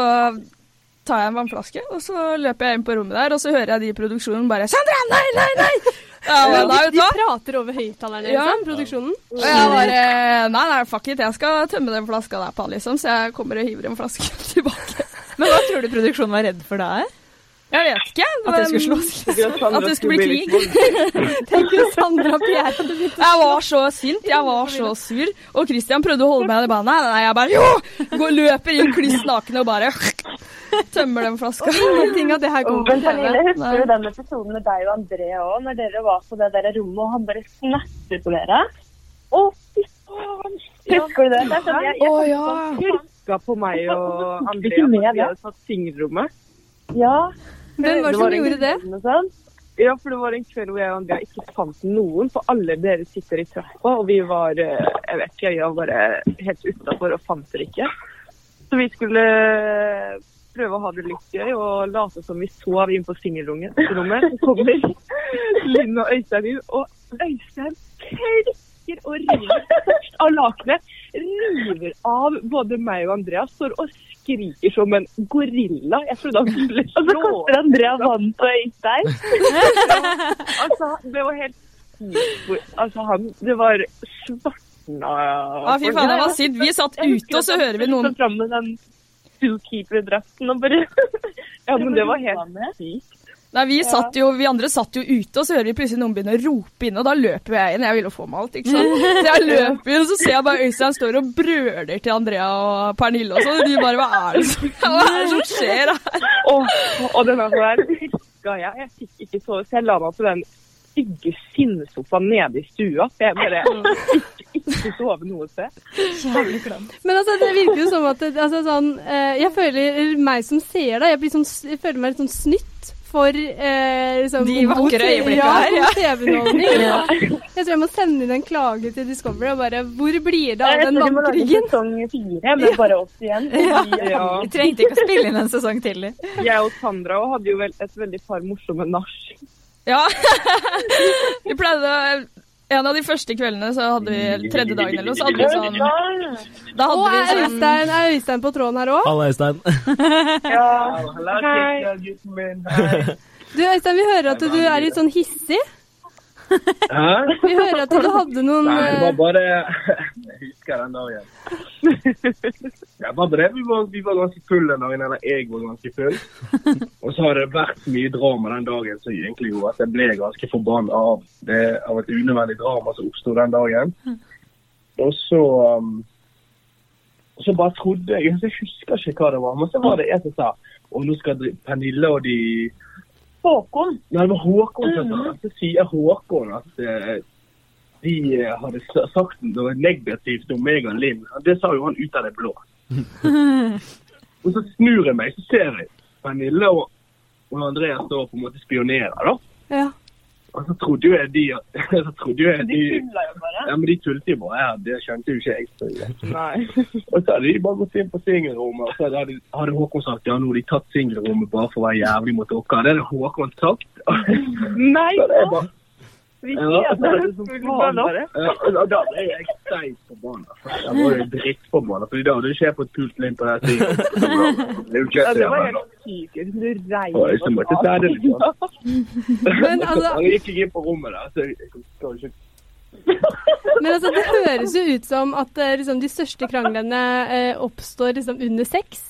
tar jeg en vannflaske, og så løper jeg inn på rommet der, og så hører jeg de i produksjonen bare 'Sandra, nei, nei, nei!' Ja, men de, De prater over høyttalerne, Ja. liksom, produksjonen. Og jeg bare Nei, nei, fuck it, jeg skal tømme den flaska der på liksom. Så jeg kommer og hiver en flaske tilbake. Men hva tror du produksjonen var redd for da? Jeg vet ikke. At det skulle slåss? At det skulle bli krig. Tenk hvis Sandra og Pierre hadde begynt å Jeg var så sint, jeg var så sur. Og Christian prøvde å holde meg i banen. Nei, jeg bare jo! Går, løper inn kliss naken og bare tømmer den flaska. Ingenting av det her kommer på Men Pernille, husker du den episoden med deg og André òg, når dere var på det der rommet og han bare snapper på dere? Å, fy faen! Husker du det? det er sånn, jeg, jeg, Å ja. Hurka på meg og for at vi hadde tatt singelrommet. Ja. Hvem var det som gjorde det? Ja, for det var en kveld hvor jeg og Andrea ikke fant noen, for alle dere sitter i trappa, og vi var eh, jeg vet ikke, jeg var helt utafor og fant dere ikke. Så vi skulle eh, prøve å ha det litt gøy og late som vi sov inn på singelrommet. Så kommer Linn og Øystein inn, og Øystein klikker og river først av lakenet. River av både meg og Andreas. står og skriker som en gorilla. Jeg trodde han skulle slå Og så kaster Andrea vann på Øystein. Altså, det var helt. Altså, han Det var svartna Ja, fy faen, det var sint. Vi satt ute, og så hører vi noen fram med den zookeeper-drakten og bare Ja, men det var helt sykt. Nei, vi satt jo, vi andre satt jo ute, og så hører vi plutselig noen begynne å rope inn, og da løper jeg inn. Jeg ville få meg alt, ikke sant. Så jeg løper inn, og så ser jeg bare Øystein står og brøler til Andrea og Pernille og sånn. Og de bare Hva er det som, hva er det som skjer her? Og, og den der huska jeg. Jeg fikk ikke sove, så jeg la meg på den stygge skinnsofaen nede i stua. For jeg bare ikke, ikke sove noe sted. Men altså, det virker jo som at altså, sånn, eh, Jeg føler meg som ser deg, jeg, sånn, jeg føler meg litt sånn snytt for eh, liksom, De vakre øyeblikkene ja, her, ja. god TV-underholdning. Jeg tror jeg må sende inn en klage til Discovery og bare Hvor blir det av Jeg den tror de må lage vannkrigen? sesong fire med bare oss igjen. Ja. Vi trengte ikke å spille inn en sesong til. Jeg og Sandra hadde jo et veldig par morsomme nach. Ja. Vi pleide å En av de første kveldene så hadde vi tredje dagen eller noe, så hadde vi sånn Da hadde vi er sånn Øystein, er Øystein på tråden her òg? Halla, Øystein. Du Øystein, vi hører at du er litt sånn hissig. Hæ? Vi hører at du hadde noen Nei, det eh, var bare Jeg husker den dagen. Det var bare det. Vi var, vi var ganske fulle den dagen, eller jeg var ganske full. Og så har det vært mye drama den dagen som egentlig gjorde at jeg ble ganske forbanna av, det- av et unødvendig drama som oppsto den dagen. Og så um, og så bare trodde jeg Jeg husker ikke hva det var, men så var det jeg som sa og nå skal Pernille og de Håkon. Nei, det var Håkon Mm -hmm. Så sier Håkon at uh, de eh, hadde sagt noe negativt om meg og Linn. Det sa jo han ut av det blå. og så snur jeg meg, så ser jeg Pernille og, og Andreas står på en måte spionerer, da. ja. Og så trodde jo jeg de så trodde jo jeg De tulla jo bare. ja, men de tullte jo bare. Ja, det skjønte jo ikke jeg. Så, og så hadde de bare gått inn på singelrommet, og så hadde, hadde Håkon sagt ja, nå har de tatt singelrommet bare for å være jævlig mot dere. Det hadde Håkon sagt. Nei! Så det er bare Vi Ja, det oss som full faen Ja, da ble jeg steik forbanna. Jeg var jo drittforbanna, for da hadde det skjedd på et pult inn på den tiden. Det jo ikke Ja, det var helt sykt. Du reiv Oi, så måtte jeg ta det litt. Men altså, Han gikk ikke inn på rommet der, så jeg skal ikke men altså, det høres jo ut som at eh, liksom, de største kranglene eh, oppstår liksom under sex.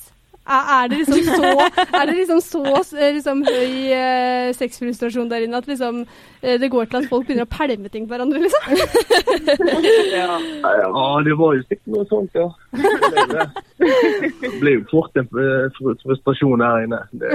Er, det liksom så, er det liksom så eh, liksom, høy eh, sexfrustrasjon der inne at liksom, eh, det går til at folk begynner å pælme ting på hverandre, liksom? Ja. Ja, det var jo sikkert noe sånt, ja. Det, ble jo fort en fr- frustrasjon her inne. Det,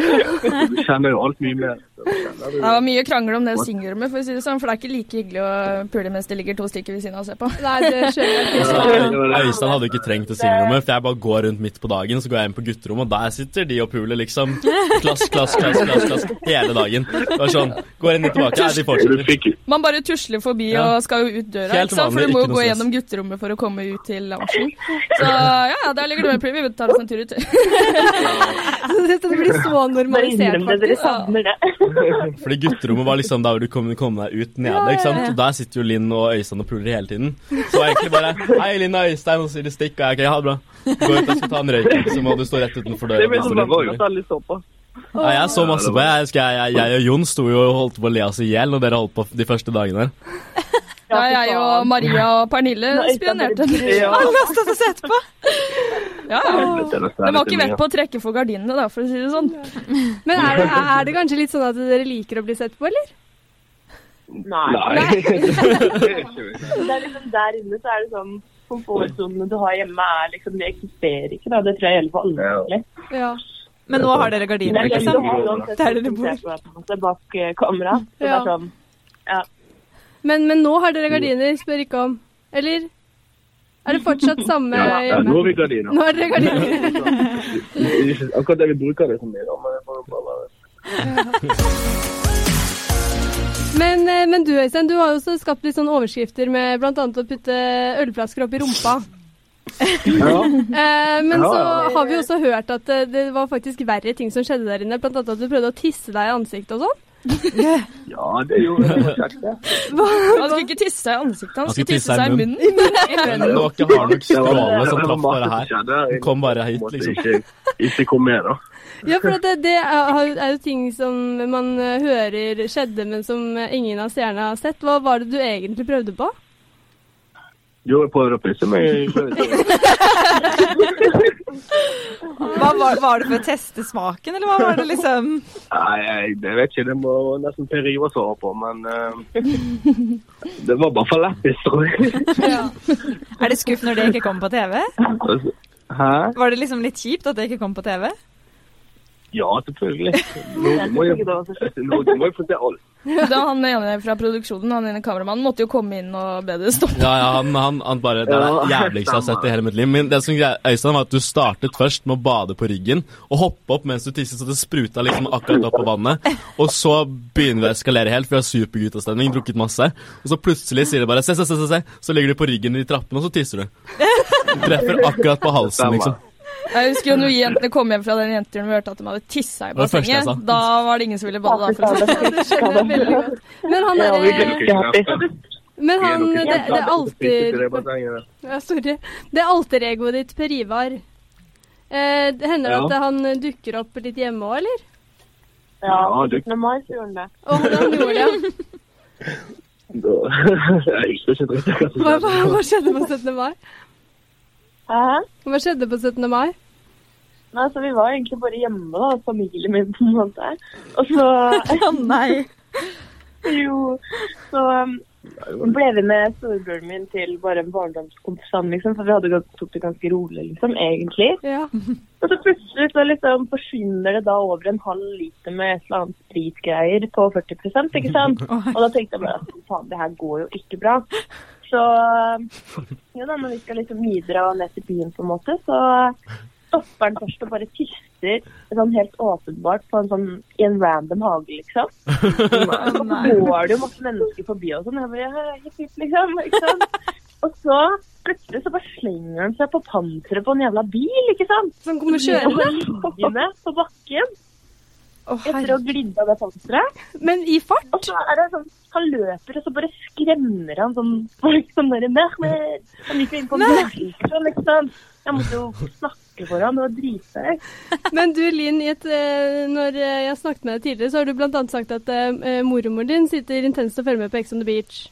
du kjenner jo alt mye mer. Det var mye krangel om det singelrommet, for å si det sånn, for det er ikke like hyggelig å pule mens det ligger to stykker ved siden av og ser på. Nei, det skjønner jeg ikke. Øystein hadde ikke trengt det singelrommet, for jeg bare går rundt midt på dagen, så går jeg inn på gutterommet, og der sitter de og puler, liksom. Klass, klass, klass, klass, klass, hele dagen. Det var sånn, går inn og tilbake, ja, de fortsetter. Man bare tusler forbi Ja. og skal jo ut døra, Helt ikke sant? for du må jo gå stress. gjennom gutterommet for å komme ut til loungen. Så ja, der ligger du med Privy, Vi tar oss en tur ut. Så Dette blir så normalisert, det, faktisk. Fordi gutterommet var liksom der du kunne komme deg ut nede, ikke sant? Og der sitter jo Linn og Øystein og puler hele tiden. Så egentlig bare Hei, Linn og Øystein, og så sier de stikk, og jeg ok, ha det bra. Gå ut, jeg skal ta en røyk, så må du stå rett utenfor døra. Det ble og at alle så på. Ja, jeg så masse på. Jeg, jeg, jeg, jeg og Jon sto jo og holdt på å le oss i hjel når dere holdt på de første dagene. Ja, jeg og Maria og Pernille spionerte. Alle har stått og sett på. Ja, De var ikke vett på å trekke for gardinene, da, for å si det sånn. Men er det, er det kanskje litt sånn at dere liker å bli sett på, eller? Nei. Nei. Det er liksom Der inne så er det sånn Komfortsonene du har hjemme, er liksom, de eksisterer ikke. da. Det tror jeg gjelder for alle. Ja. egentlig. Ja. Men nå har dere gardiner, er ikke liksom sant? uansett Der dere bor. bak eh, kamera. Så det Ja. er sånn Men, men nå har dere gardiner, spør ikke om. Eller? Er det fortsatt samme Ja, ja, nå har vi gardiner. Nå har dere gardiner. Akkurat det vi bruker det så mye, da, men det får jo bare være. Men, eh, men du Øystein, du har jo også skapt litt sånn overskrifter med bl.a. å putte ølflasker opp i rumpa. Ja. Eh, men så har vi også hørt at eh, det var faktisk verre ting som skjedde der inne. Annet at du prøvde å tisse deg i ansiktet og sånn. Ja, det er jo det kjekt, det. Han skulle ikke tisse seg i ansiktet, han Han skulle tisse seg i munnen. Men det var Dere har nok stråle som det traff bare her. Den kom bare hit, liksom. Ikke, ikke kom med, da. Ja, for det, det er, er jo ting som man hører skjedde, men som ingen av seerne har sett. Hva var det du egentlig prøvde på? Jo, jeg prøver å pisse meg Hva var, var det for å teste smaken, eller hva var det liksom? Nei, jeg, det vet ikke. Det må nesten Per Ivar svare på, men uh, Det var bare for lættis, tror jeg. Er det skuff når det ikke kommer på TV? Hæ? Var det liksom litt kjipt at det ikke kom på TV? Ja, selvfølgelig. Norge må jo få se alt. Da han ene fra produksjonen, han ene kameramannen, måtte jo komme inn og be det stoppe. Ja, ja, han, han, han bare, Det er det jævligste jeg har sett i hele mitt liv. Men det som Øystein, var at du startet først med å bade på ryggen og hoppe opp mens du tisset, så det spruta liksom akkurat opp på vannet. Og så begynner vi å eskalere helt, for vi har superguttastemning, drukket masse. Og så plutselig sier det bare se, se, se, se, se. Så ligger du på ryggen i trappene, og så tisser du. Treffer akkurat på halsen, liksom. Jeg husker jo når vi jentene kom hjem fra den jenteturen vi hørte at de hadde tissa i Det det bassenget. Da var det ingen som ville bade. Da, for å si det sånn. Det. Men han happy. Men han Det, det er alltid ja, Sorry. Det er alteregoet ditt, Per Ivar. Eh, det hender Ja. at han dukker opp litt hjemme òg, eller? Ja, Ja, du- 17. mai så gjorde han det. Og han gjorde det. Hva, hva skjedde på 17. mai? Hæ? Hva skjedde på 17. mai? Nei, så vi var egentlig bare hjemme, da. Familien min, på en måte. Og så Å nei. Jo, så um, ble vi med storebroren min til bare en barndomskompis, liksom. For vi hadde gått, tok det ganske rolig, liksom, egentlig. Ja. Og så plutselig så liksom forsvinner det da over en halv liter med et eller annet spritgreier på 40 ikke sant? Og da tenkte jeg bare at faen, det her går jo ikke bra. Så jo da, når vi skal liksom videre og ned til byen på en måte, så stopper han først og bare tisser sånn helt åpenbart på en sånn, i en random hage, liksom. Så går det jo masse mennesker forbi og sånn. Jeg bare, «Ja, hipp, hipp, liksom, ikke sant? Og så plutselig så bare slenger han seg på panseret på en jævla bil, ikke sant? Som kommer kjørende? på bakken. Etter å ha glidd av det panseret. Men i fart? Og så er det sånn Han løper, og så bare skremmer han sånn folk er det mer, Han gikk jo inn på bjørnelsen, liksom. Jeg måtte jo snakke for ham, det var. Men du Linn, eh, når eh, jeg snakket med deg tidligere, så har du bl.a. sagt at mormor din sitter intenst og følger med på Ex on the Beach.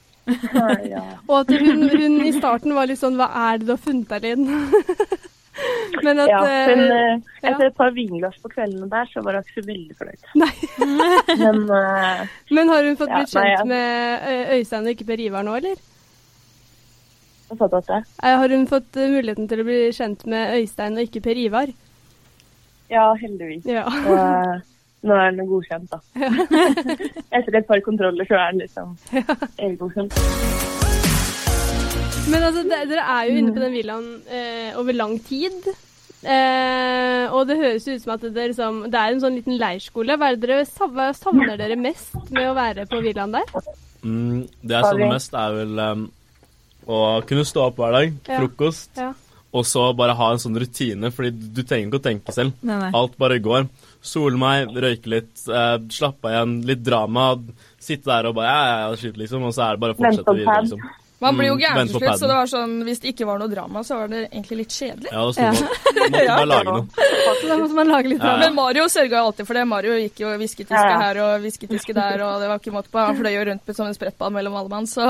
Ja. Og at hun, hun i starten var litt sånn Hva er det du har funnet deg, Linn? Men at ja, men uh, ja. etter et par vinglass på kveldene der, så var hun ikke så veldig fornøyd. Men uh, Men har hun fått Ja, blitt nei, kjent med Øystein og ikke Per Ivar nå, eller? Har hun fått muligheten til å bli kjent med Øystein og ikke Per Ivar? Ja, heldigvis. Ja. Og nå er den godkjent, da. Etter et par kontroller så er den liksom godkjent. Men altså, de- dere er jo inne på den villaen eh, over lang tid. Eh, og det høres ut som at det, liksom, det er en sånn liten leirskole. Hva, er det dere, hva savner dere mest med å være på villaen der? Mm, det jeg savner mest, er vel um, å kunne stå opp hver dag, Ja. frokost, Ja. og så bare ha en sånn rutine, fordi du trenger ikke å tenke selv. Nei, nei. Alt bare går. Sole meg, røyke litt, eh, slappe av igjen, litt drama, sitte der og bare ja, ja, ja, shit, liksom, og så er det bare å fortsette videre, liksom. Man blir jo Mm, gæren til slutt, så det var sånn, hvis det ikke var noe drama, så var det egentlig litt kjedelig. Ja, da Ja. noe. Måtte Ja. bare lage noe. Da måtte man lage litt Ja. drama. Men Mario sørga jo alltid for det. Mario gikk jo hvisketiske Ja. her og hvisketiske der, og det var ikke måte på. Han fløy jo rundt som en sprettball mellom alle mann, så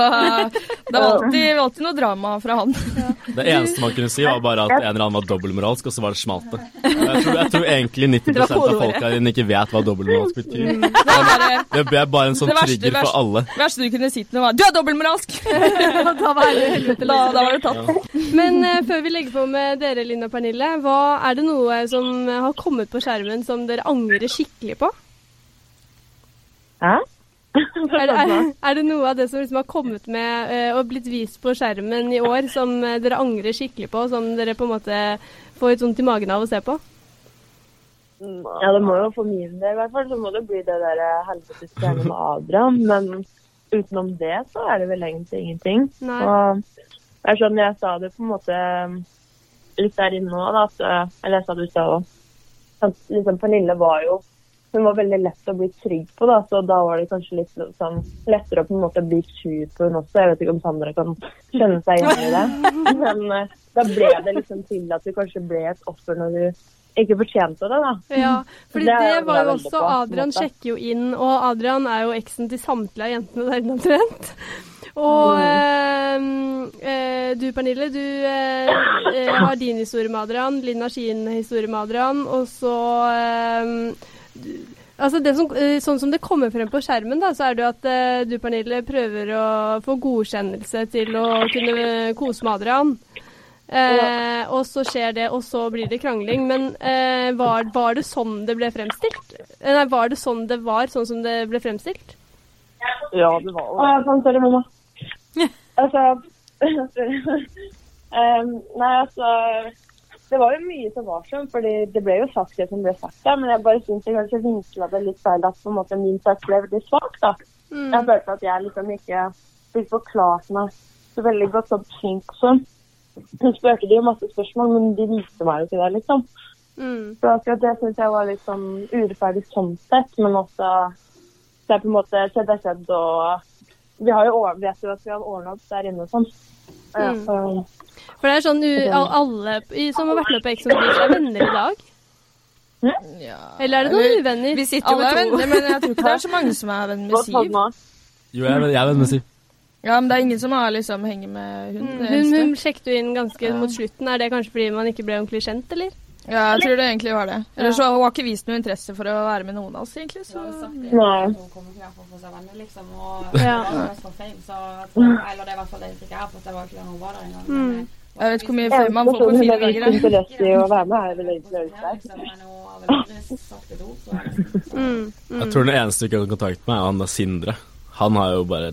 det var alltid, alltid noe drama fra han. Det eneste man kunne si, var bare at en eller annen var dobbeltmoralsk, og så var det smalt det. Jeg tror, jeg tror egentlig 90 Det av folka dine ikke vet hva dobbeltmoralsk betyr. Det er bare, Det ble bare en sånn verste- trigger for alle. det verste du kunne si til noen, var 'du er dobbeltmoralsk'! da var det helvete, Da, liksom. da var det tatt. Men uh, før vi legger på med dere, Linn og Pernille, hva er det noe som har kommet på skjermen som dere angrer skikkelig på? Hæ? Er det, er, er det noe av det som liksom har kommet med uh, og blitt vist på skjermen i år, som eh, dere angrer skikkelig på, som dere på en måte får litt vondt i magen av å se på? Ja, det må jo for min del i hvert fall, så må det bli det der eh, helvetes greiene med Adrian. Men utenom det så er det vel egentlig ingenting. Nei. Og det er sånn jeg sa det på en måte litt der inne nå, da, eh, eller jeg sa det i stad òg, liksom Pernille var jo hun var veldig lett å bli trygg på, da, så da var det kanskje litt sånn lettere å på en måte bli sur på hun også. Jeg vet ikke om Sandra kan skjønne seg igjen i det. Men uh, da ble det liksom til at du kanskje ble et offer når du ikke fortjente det, da. Ja, fordi Det det, var jo også Adrian sjekker jo inn, og Adrian er jo eksen til samtlige av jentene der inne omtrent. Og eh, eh, du Pernille, du eh, eh, har din historie med Adrian, Linn har sin historie med Adrian, og så eh, du, Altså det som, eh, sånn som det kommer frem på skjermen, da, så er det jo at eh, du Pernille prøver å få godkjennelse til å kunne kose med Adrian. Eh, og så skjer det, og så blir det krangling. Men eh, var, var det sånn det ble fremstilt? Eh, Nei, var det sånn det var, sånn som det ble fremstilt? Ja, det var det. Sånn, sorry, mamma. altså um, Nei, altså Det var jo mye som var sånn, fordi det ble jo sagt det som ble sagt. da, Men jeg bare syns jeg kanskje vinkla det litt feil at på en måte min sak ble veldig svak. da. Mm. Jeg følte at jeg liksom ikke fikk forklart meg så veldig godt sånn flink sånn. Hun spurte de jo masse spørsmål, men de viste meg jo ikke det, liksom. Mm. Så akkurat det syns jeg var litt sånn urettferdig sånn sett, men også det er på en måte skjedd er skjedd, og vi har jo vet jo at vi har ordna opp der inne og sånn. Mm. så, For det er sånn u, alle som har vært med på Ex on Beach, er venner i dag? Eller er det noen uvenner? Vi sitter jo Alle med to. venner, men jeg tror ikke det er så mange som er venn med Siv. Jo, jeg, er venner med Siv. Ja, men det er ingen som har liksom henger med hund. Mm, Hun, hun sjekket jo inn ganske mot slutten. Er det kanskje fordi man ikke ble ordentlig kjent, eller? Ja, jeg tror det egentlig var det. Eller så hun har ikke vist noe interesse for å være med noen av oss, egentlig. Så. Nei. Hun kommer ikke hvert fall for seg venner, liksom. Og Ja. Eller det er i hvert fall det jeg har fått. Det var ikke da hun var der engang. Mm. Jeg vet ikke hvor mye Eneste man får på fire dager. hun fire har interesse i å være med, er vel egentlig jeg Mm. Mm. Jeg tror den eneste vi ikke har kontakt med, er han der Sindre. Han har jo bare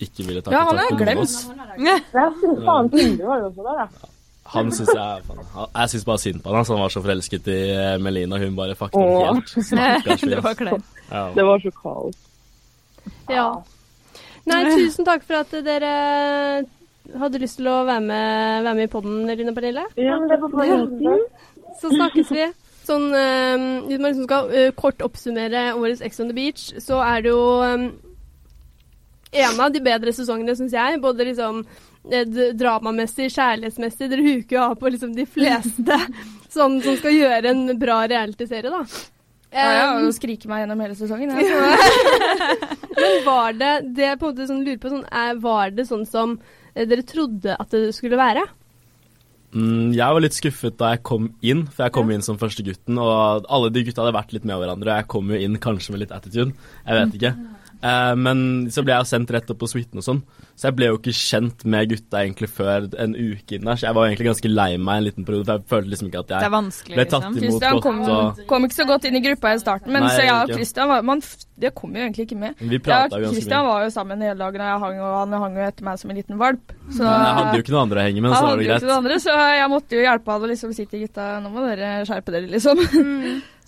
ikke ville ta Ja, han kontakt med noen av oss. Ja, fy faen, Sindre var jo også der, da. Han synes jeg faen, Jeg syns bare synd på han. altså, Han var så forelsket i eh, Melina. Hun bare fucket ham helt. Det var kleint. Ja. Det var så kaos. Ja. Nei, tusen takk for at dere hadde lyst til å være med, være med i podden, Lina Pernille. Ja, men det var bare Så snakkes vi. sånn eh, Hvis man liksom skal eh, kort oppsummere årets Ex on the Beach, så er det jo en av de bedre sesongene, syns jeg. Både liksom eh, dramamessig, kjærlighetsmessig. Dere huker jo av på liksom de fleste som, som skal gjøre en bra realityserie, da. Ja, ja, og skrike meg gjennom hele sesongen. Ja. Men var det det jeg på en måte sånn lurer på, sånn, er, var det sånn som eh, dere trodde at det skulle være? Mm, jeg var litt skuffet da jeg kom inn, for jeg kom inn som første gutten, og alle de gutta hadde vært litt med hverandre, og jeg kom jo inn kanskje med litt attitude. Jeg vet ikke. Eh, men så ble jeg sendt rett opp på suiten og sånn, så jeg ble jo ikke kjent med gutta egentlig før en uke inn der, så jeg var egentlig ganske lei meg en liten periode, for jeg følte liksom ikke at jeg ble tatt liksom. imot Christian kom. Og kom ikke så godt inn i gruppa i starten, men Nei, så jeg og Kristian Christian var, man, Det kom jo egentlig ikke med. vi Ja, Kristian Christian var jo sammen hele dagen, og jeg hang, og han hang jo etter meg som en liten valp. Så Men jeg hadde jo ikke noen andre å henge med, så var det greit. andre, så jeg måtte jo hjelpe han og liksom si til gutta Nå må dere skjerpe dere, liksom.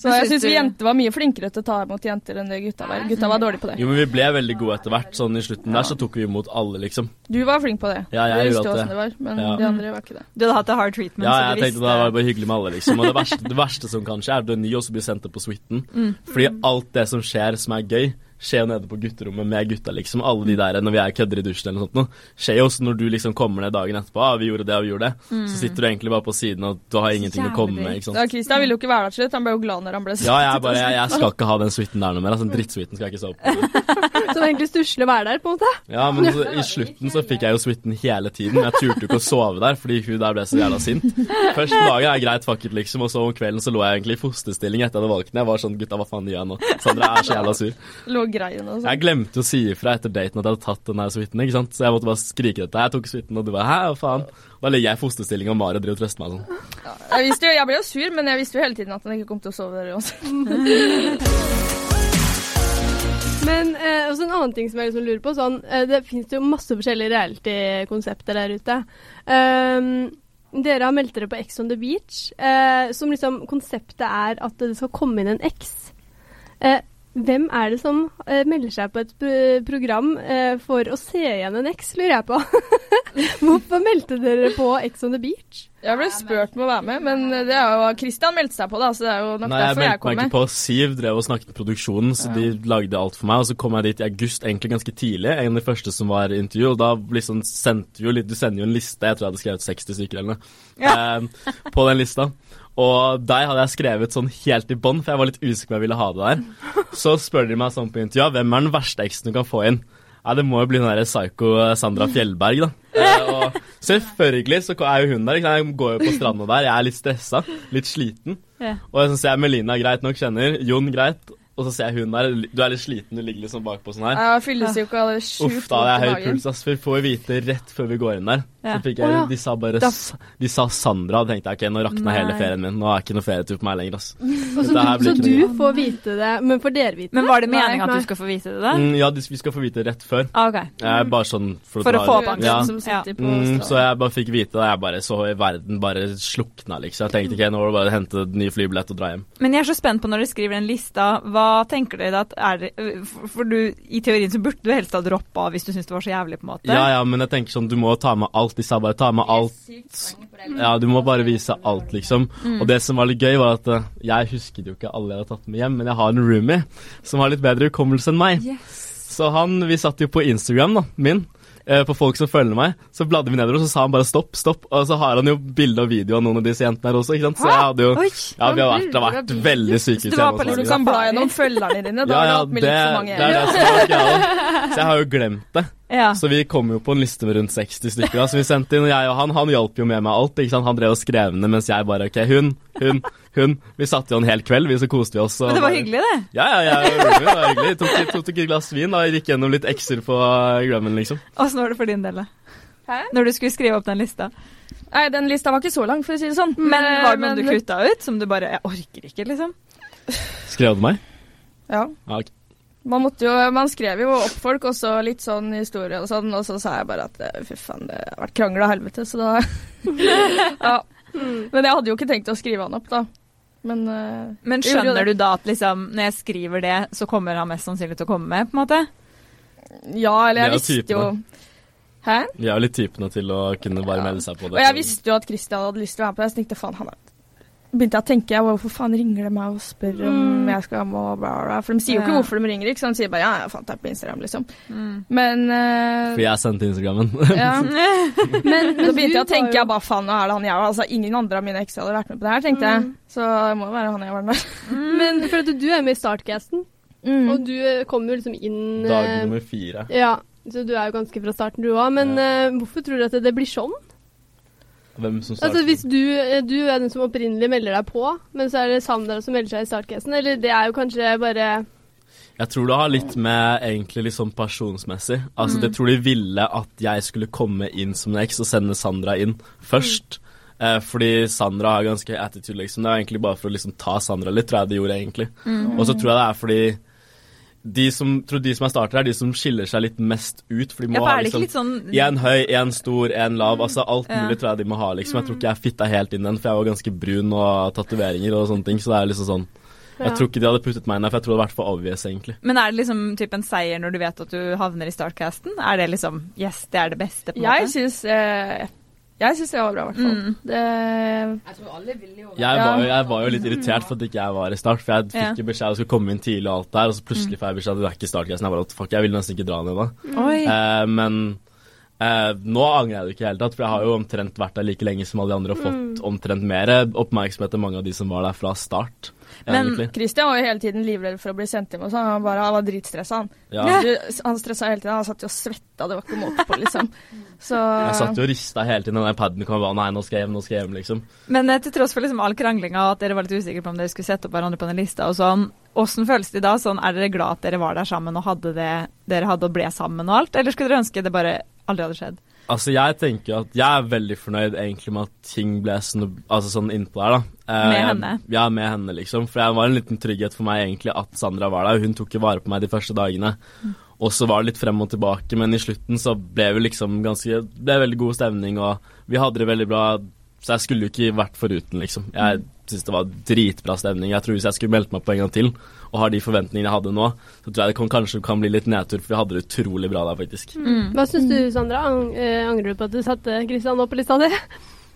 Så jeg syns vi du- jenter var mye flinkere til å ta imot jenter enn det gutta var. Gutta var dårlige på det. Jo, men vi ble veldig gode etter hvert. Sånn i slutten der så tok vi imot alle, liksom. Du var flink på det. Ja, jeg du gjorde visste åssen det. var, men Ja. de andre var ikke det. Du hadde hatt det hard treatment, Ja, så jeg du tenkte visste det var bare hyggelig med alle, liksom. Og det verste, det verste som kan skje, er at du er ny og så blir sendt opp på suiten. Mm. Fordi alt det som skjer som er gøy, skjer jo nede på gutterommet med gutta, liksom. Alle de der når vi er kødder i dusjen eller noe sånt. Skjer jo også når du liksom kommer ned dagen etterpå. Ah, vi gjorde det, og vi gjorde det. Mm. Så sitter du egentlig bare på siden, og du har ingenting å komme med, ikke sant. Ja, Christian ville jo ikke være der til slutt. Han ble jo glad når han ble Ja, jeg bare, jeg, jeg skal ikke ha den suiten der noe mer. Altså, den drittsuiten skal jeg ikke sove på. er egentlig stusslig å være der, på en måte. Ja, men så, i slutten så fikk jeg jo suiten hele tiden. Jeg turte jo ikke å sove der, fordi hun der ble så jævla sint. Første dagen er greit, fuck it, liksom, og så om kvelden så lå jeg egentlig i fosterstilling etter jeg hadde valgt den. Jeg var sånn, gutta, hva faen gjør jeg nå? Sandra er så jævla sur. Lå greien og sånn. Jeg glemte å si ifra etter daten at jeg hadde tatt den der suiten, ikke sant. Så jeg måtte bare skrike dette. Jeg tok suiten, og du bare hæ, hva faen? Da ligger jeg i fosterstilling, og Mari driver og trøster meg sånn. Jeg, visste jo, jeg ble jo sur, men jeg visste jo hele tiden at han ikke kom til å sove der uansett. Men eh, også en annen ting som jeg liksom lurer på. Sånn, eh, det finnes jo masse forskjellige reality-konsepter der ute. Um, dere har meldt dere på Ex on the Beach, eh, som liksom konseptet er at det skal komme inn en eks. Eh, hvem er det som uh, melder seg på et pro program uh, for å se igjen en eks, lurer jeg på. Hvorfor meldte dere på Ex on the Beach? Jeg ble spurt om å være med, men det er jo Christian meldte seg på, da, så det er jo nok Nei, jeg kom med. Nei, jeg meldte meg ikke på. Siv drev og snakket med produksjonen, så de lagde alt for meg. Og så kom jeg dit i august, egentlig ganske tidlig, en av de første som var i intervju. Og da liksom sendte vi jo litt Du sender jo en liste, jeg tror jeg hadde skrevet 60 stykker eller noe, eh, på den lista. Og deg hadde jeg skrevet sånn helt i bånn, for jeg var litt usikker på om jeg ville ha det der. Så spør de meg sånn på intervjuet, hvem er den verste eksen du kan få inn? Nei, det må jo bli den der psycho Sandra Fjellberg, da. Eh, og selvfølgelig så er jo hun der. Jeg går jo på stranda der, jeg er litt stressa, litt sliten. Og så ser jeg Melina greit nok kjenner, Jon greit, og så ser jeg hun der, du er litt sliten, du ligger liksom bakpå sånn her. Ja, fylles jo ikke av det sjukt Uff, da hadde jeg høy puls, ass. Vi får vite rett før vi går inn der. Ja. Så fikk jeg, oh, ja. De sa bare Da- De sa Sandra, og tenkte jeg ok, nå rakna hele ferien min. Nå er ikke noe ferietur på meg lenger, ass. Så, så du får vite det, men får dere vite det? Men var det meninga at du skal få vite det? da? Mm, ja, de- vi skal få vite det rett før. Ah, ok. Eh, bare sånn for, For å få opp Ja. som sitter på Mm, så jeg bare fikk vite det, jeg bare så i verden bare slukna, liksom. Jeg tenkte ok, nå var det bare å hente ny flybillett og dra hjem. Men jeg er så spent på når dere skriver den lista, hva tenker dere at er for du, i teorien så burde du helst ha droppa hvis du syns det var så jævlig, på en måte. Ja, ja, men jeg tenker sånn, du må ta med alt. De sa bare ta med alt. Ja, du må bare vise alt, liksom. Og det som var litt gøy, var at eh, jeg husket jo ikke alle jeg hadde tatt med hjem, men jeg har en roomie som har litt bedre hukommelse enn meg. Så han, vi satt jo på Instagram, da, min. Eh, På folk som følger meg, så bladde vi nedover, og så sa han bare stopp, stopp. Og så har han jo bilde og video av noen av disse jentene her også, ikke sant. Så jeg hadde jo Ja, vi har vært, det har vært veldig syke Så du var på liksom kan bla gjennom følgerne dine. Da ja, ja, det, det er det som er greia. Så jeg har jo glemt det. Ja. Så vi kom jo på en liste med rundt 60 stykker. Da, så vi sendte inn, og jeg og han han hjalp jo med meg alt. Han drev og skrev ned, mens jeg bare OK, hun, hun, hun. Vi satt jo en hel kveld, vi, så koste vi oss. og Men det var bare- hyggelig, det. Ja, ja, ja, det var hyggelig. Tok, tok, tok et glass vin og gikk gjennom litt ekser på Grammen, liksom. Åssen var det for din del, da? Hæ? Når du skulle skrive opp den lista. Nei, den lista var ikke så lang, for å si det sånn. Men Eh, var det noen du kutta ut, som du bare Jeg orker ikke, liksom? Skrev du meg? Ja. Ja, okay. Man, måtte jo, man skrev jo opp folk, og så litt sånn historie og sånn, og så sa jeg bare at eh, fy faen, det har vært krangel av helvete, så da Ja. Men jeg hadde jo ikke tenkt å skrive han opp, da. Men uh, Men skjønner du da at liksom, når jeg skriver det, så kommer han mest sannsynlig til å komme med, på en måte? Ja, eller jeg visste jo Hæ? Vi er jo litt typene til å kunne bare melde seg på det. Og jeg visste jo at Christian hadde lyst til å være med på det, så jeg tenkte faen, han er begynte jeg å tenke hvorfor faen ringer de meg og spør om Mm. jeg skal må bla, bla. For de sier jo ikke Ja. hvorfor de ringer, ikke sant. De sier bare ja, jeg fant deg på Instagram, liksom. Mm. Men uh, For jeg sendte Instagrammen. ja. Men, Så begynte jeg å tenke jeg bare faen, nå er det han jeg var. Altså, ingen andre av mine ekser hadde vært med på det her, tenkte jeg. Mm. Så det må jo være han jeg var der. Men for at du er med i Startcasten, Mm. og du kommer jo liksom inn Dag eh, nummer fire. Ja, så du er jo ganske fra starten du òg. Men eh, hvorfor tror du at det blir sånn? Hvem som Altså? Hvis du, eh, du er den som opprinnelig melder deg på, men så er det Sandra som melder seg i Startcasten, eller det er jo kanskje bare Jeg tror det har litt med egentlig litt sånn personsmessig. Altså, Jeg tror de ville at jeg skulle komme inn som en eks og sende Sandra inn først. Eh, fordi Sandra har ganske attitude, liksom. Det er egentlig bare for å liksom ta Sandra litt, tror jeg det gjorde, egentlig. Og så tror jeg det er fordi de som, tror de som er startere, er de som skiller seg litt mest ut. For de må Ja, for liksom sånn En høy, en stor, en lav. Altså alt Ja. mulig tror jeg de må ha, liksom. Jeg tror ikke jeg fitta helt inn den, for jeg var ganske brun og tatoveringer og sånne ting. Så det er liksom sånn Jeg Ja. tror ikke de hadde puttet meg inn der, for jeg tror det hadde vært for obvious, egentlig. Men er det liksom typ en seier når du vet at du havner i Startcasten? Er det liksom Yes, det er det beste, på en Jeg måte? syns eh, Jeg syns det var bra, i hvert fall. Mm. Det Jeg tror alle ville jo Jeg, var, jo, jeg var jo litt irritert for at ikke jeg var i start, for jeg fikk Ja. jo beskjed om å skulle komme inn tidlig og alt der, og så plutselig får jeg beskjed om at du er ikke i startgressen. Jeg bare what fuck, jeg ville nesten ikke dra ned da. Oi. Eh, men eh, nå angrer jeg det ikke i det hele tatt, for jeg har jo omtrent vært der like lenge som alle de andre og fått omtrent mer oppmerksomhet enn mange av de som var der fra start, Men egentlig. Christian var jo hele tiden livredd for å bli sendt hjem og sånn. Han, bare, han var dritstressa, han. Ja. Du, han stressa hele tiden. Han satt jo og svetta, det var ikke måte på, liksom. Så Jeg satt jo og rista hele tiden, den paden kom bare nei, nå skal jeg hjem, nå skal jeg hjem, liksom. Men eh, til tross for liksom all kranglinga og at dere var litt usikre på om dere skulle sette opp hverandre på den lista og sånn, åssen føles det da? Sånn, er dere glad at dere var der sammen og hadde det dere hadde og ble sammen og alt, eller skulle dere ønske det bare aldri hadde skjedd? Altså, jeg tenker at jeg er veldig fornøyd egentlig med at ting ble snubb, altså sånn innpå der, da. Eh, Med jeg- henne? Ja, med henne, liksom. For det var en liten trygghet for meg egentlig at Sandra var der. Hun tok jo vare på meg de første dagene. Og så var det litt frem og tilbake, men i slutten så ble vi liksom ganske Det ble veldig god stemning, og vi hadde det veldig bra. Så jeg skulle jo ikke vært foruten, liksom. Jeg syns det var dritbra stemning. Jeg tror hvis jeg skulle meldt meg på en gang til, og har de forventningene jeg hadde nå, så tror jeg det kan, kanskje kan bli litt nedtur, for vi hadde det utrolig bra der, faktisk. Hva syns du, Sandra? Ang eh, angrer du på at du satte Kristian opp på lista di?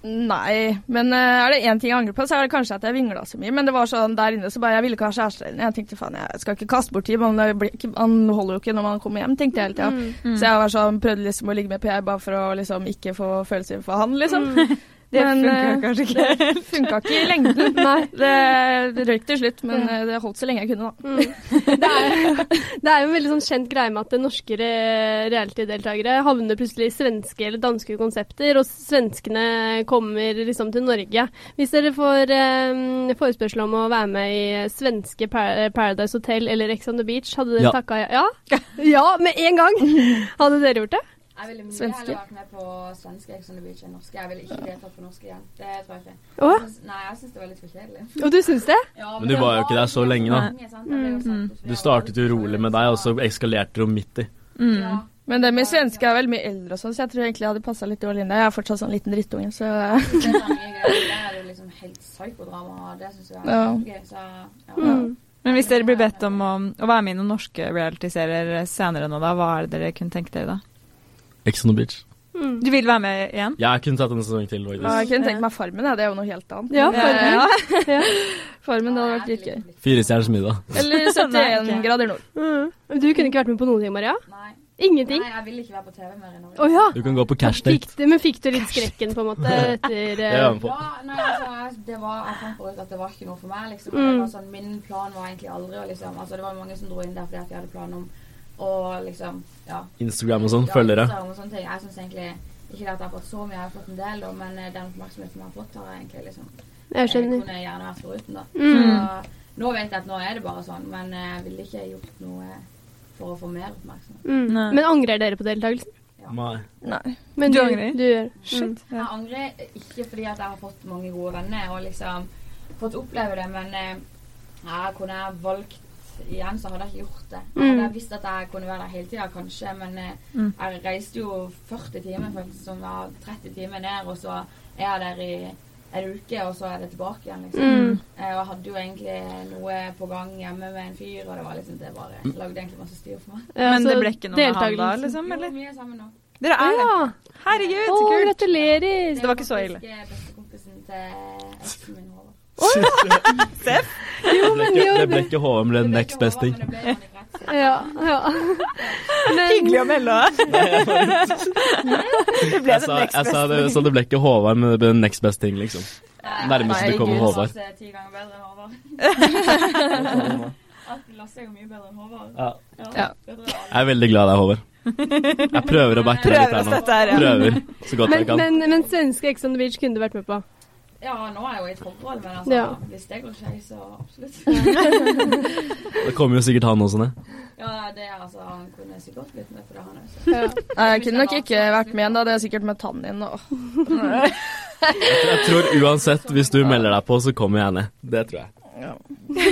Nei, men eh, er det én ting jeg angrer på, så er det kanskje at jeg vingla så mye. Men det var sånn der inne, så bare jeg ville ikke ha kjæreste. inne. Jeg tenkte faen, jeg skal ikke kaste bort tid, men han holder jo ikke når man kommer hjem, tenkte jeg hele tida. Mm. Så jeg var sånn, prøvde liksom å ligge med Per bare for å liksom ikke få følelser for han, liksom. Mm. Det Men, funker eh, kanskje ikke. Det funka ikke i lengden. Nei. Det, det røyk til slutt, men eh, det holdt så lenge jeg kunne, da. Mm. Det, er, det er jo en veldig sånn kjent greie med at norske re- reality-deltakere havner plutselig i svenske eller danske konsepter, og svenskene kommer liksom til Norge. Hvis dere får eh, forespørsel om å være med i svenske Par Paradise Hotel eller Ex on the Beach, hadde dere Ja. takka ja? Ja, med en gang! Hadde dere gjort det? Jeg ville mye Svenske. heller vært med på svenske Ex on the Beach enn norske. Jeg ville ikke deltatt på norske igjen. Det tror jeg ikke. Å? Jeg synes, nei, jeg syns det var litt for kjedelig. Og du syns det? Ja, Men du var jo ikke der så lenge, da. Mm. Du startet jo rolig med deg, og så eskalerte du midt i. Mm. Ja. Men det med svenske er vel mye eldre og sånn, så jeg tror egentlig jeg hadde passa litt dårlig inn der. Jeg er fortsatt sånn liten drittunge, så Det er sånn jo liksom helt psykodrama, og det syns jeg er Ja. gøy. Så ja. Mm. Men hvis dere blir bedt om å, å være med i noen norske reality-serier senere nå, da, hva er det dere kunne tenke dere da? Ex on the beach. Mm. Du vil være med igjen? Jeg kunne tatt en sesong til, ja, jeg kunne tenkt meg Farmen, ja. det er jo noe helt annet. Ja, Farmen. ja. Ja. Farmen, det hadde vært dritgøy. Fire stjerners middag. Eller 71 ok. grader nord. Mm. Du kunne ikke vært med på noen ting, Maria? Nei. Ingenting? Nei, jeg vil ikke være på TV mer i Norge. Oh, ja! Du kan gå på cash Fikk date. men fikk du litt skrekken, på en måte, etter eh, på. Ja, nei, altså, det var, jeg fant ut at det var ikke noe for meg, liksom. Mm. Det var sånn, min plan var egentlig aldri å liksom Altså, det var mange som dro inn der fordi at de hadde plan om å liksom Ja. Instagram og sånn, ja, følgere. Instagram Og sånne ting. Jeg syns egentlig ikke at jeg har fått så mye, jeg har fått en del, men eh, den oppmerksomheten jeg har fått, har jeg egentlig liksom Jeg skjønner. kunne gjerne vært foruten, da. Mm. Så nå vet jeg at nå er det bare sånn, men eh, jeg ville ikke gjort noe for å få mer oppmerksomhet. Mm. Men angrer dere på deltakelsen? Nei. Nei. Men Du angrer? Du gjør. Mm. Jeg angrer ikke fordi at jeg har fått mange gode venner og liksom fått oppleve det, men jeg kunne jeg valgt igjen, så hadde jeg ikke gjort det. Jeg hadde Mm. visst at jeg kunne være der hele tida, kanskje, men eh, Mm. jeg reiste jo 40 timer, faktisk, som var 30 timer ned, og så er jeg der i en uke, og så er det tilbake igjen, liksom. Mm. Eh, og jeg hadde jo egentlig noe på gang hjemme med en fyr, og det var liksom det bare lagde egentlig masse styr for meg. Ja, Men så det ble ikke noe med han da, liksom? liksom? Jo, vi mye sammen nå. Dere er det? Ja. Herregud, så kult! gratulerer! det var ikke så ille. faktisk, eh, bestekompisen til eksen. Seff? Det ble ikke, det ble ikke HM, det next best thing. Men. Ja, ja. Men, Hyggelig å melde. det ble Jeg det sa, next jeg sa det, så det ble ikke Håvard, men det ble next best thing, liksom. Nærmest det kommer Håvard. Ti ganger bedre enn Håvard. Lasse er jo mye bedre enn Håvard. Ja. Ja. det tror jeg er veldig glad i deg, Håvard. Jeg prøver å backe deg litt her nå. Prøver så godt men, jeg kan. men, men svenske Ex on the Beach kunne du vært med på. Ja, nå er jeg jo i et forhold, men altså, Ja. hvis det går skeis, så absolutt. Det kommer jo sikkert han også ned. Ja, det er altså, han kunne sikkert blitt med for det, han også. Ja. Nei, jeg kunne nok ikke vært med igjen, da Det er sikkert med tannen din Og... Jeg tror uansett, hvis du melder deg på, så kommer jeg ned. Det tror jeg. Ja.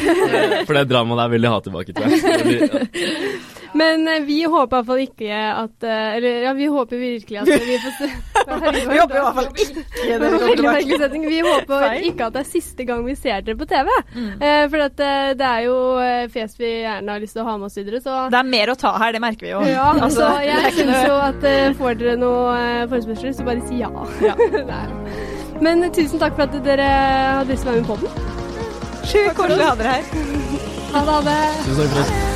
For det dramaet der vil de ha tilbake, tror jeg. Det Men eh, vi håper iallfall ikke at eh, Eller ja, vi håper virkelig at vi får se Vi håper i hvert fall ikke Det kommer veldig tilbake. Vi håper Feil. ikke at det er siste gang vi ser dere på TV. Mm. Eh, for at, eh, det er jo fjes vi gjerne har lyst til å ha med oss videre, så Det er mer å ta her, det merker vi jo. ja, Altså, så jeg syns jo at eh, får dere noe forespørsler, så bare si ja. Ja. Men tusen takk for at dere hadde lyst til å være med på den. Sjukt koselig å ha dere her. Ha det. Ha det. Tusen takk for oss.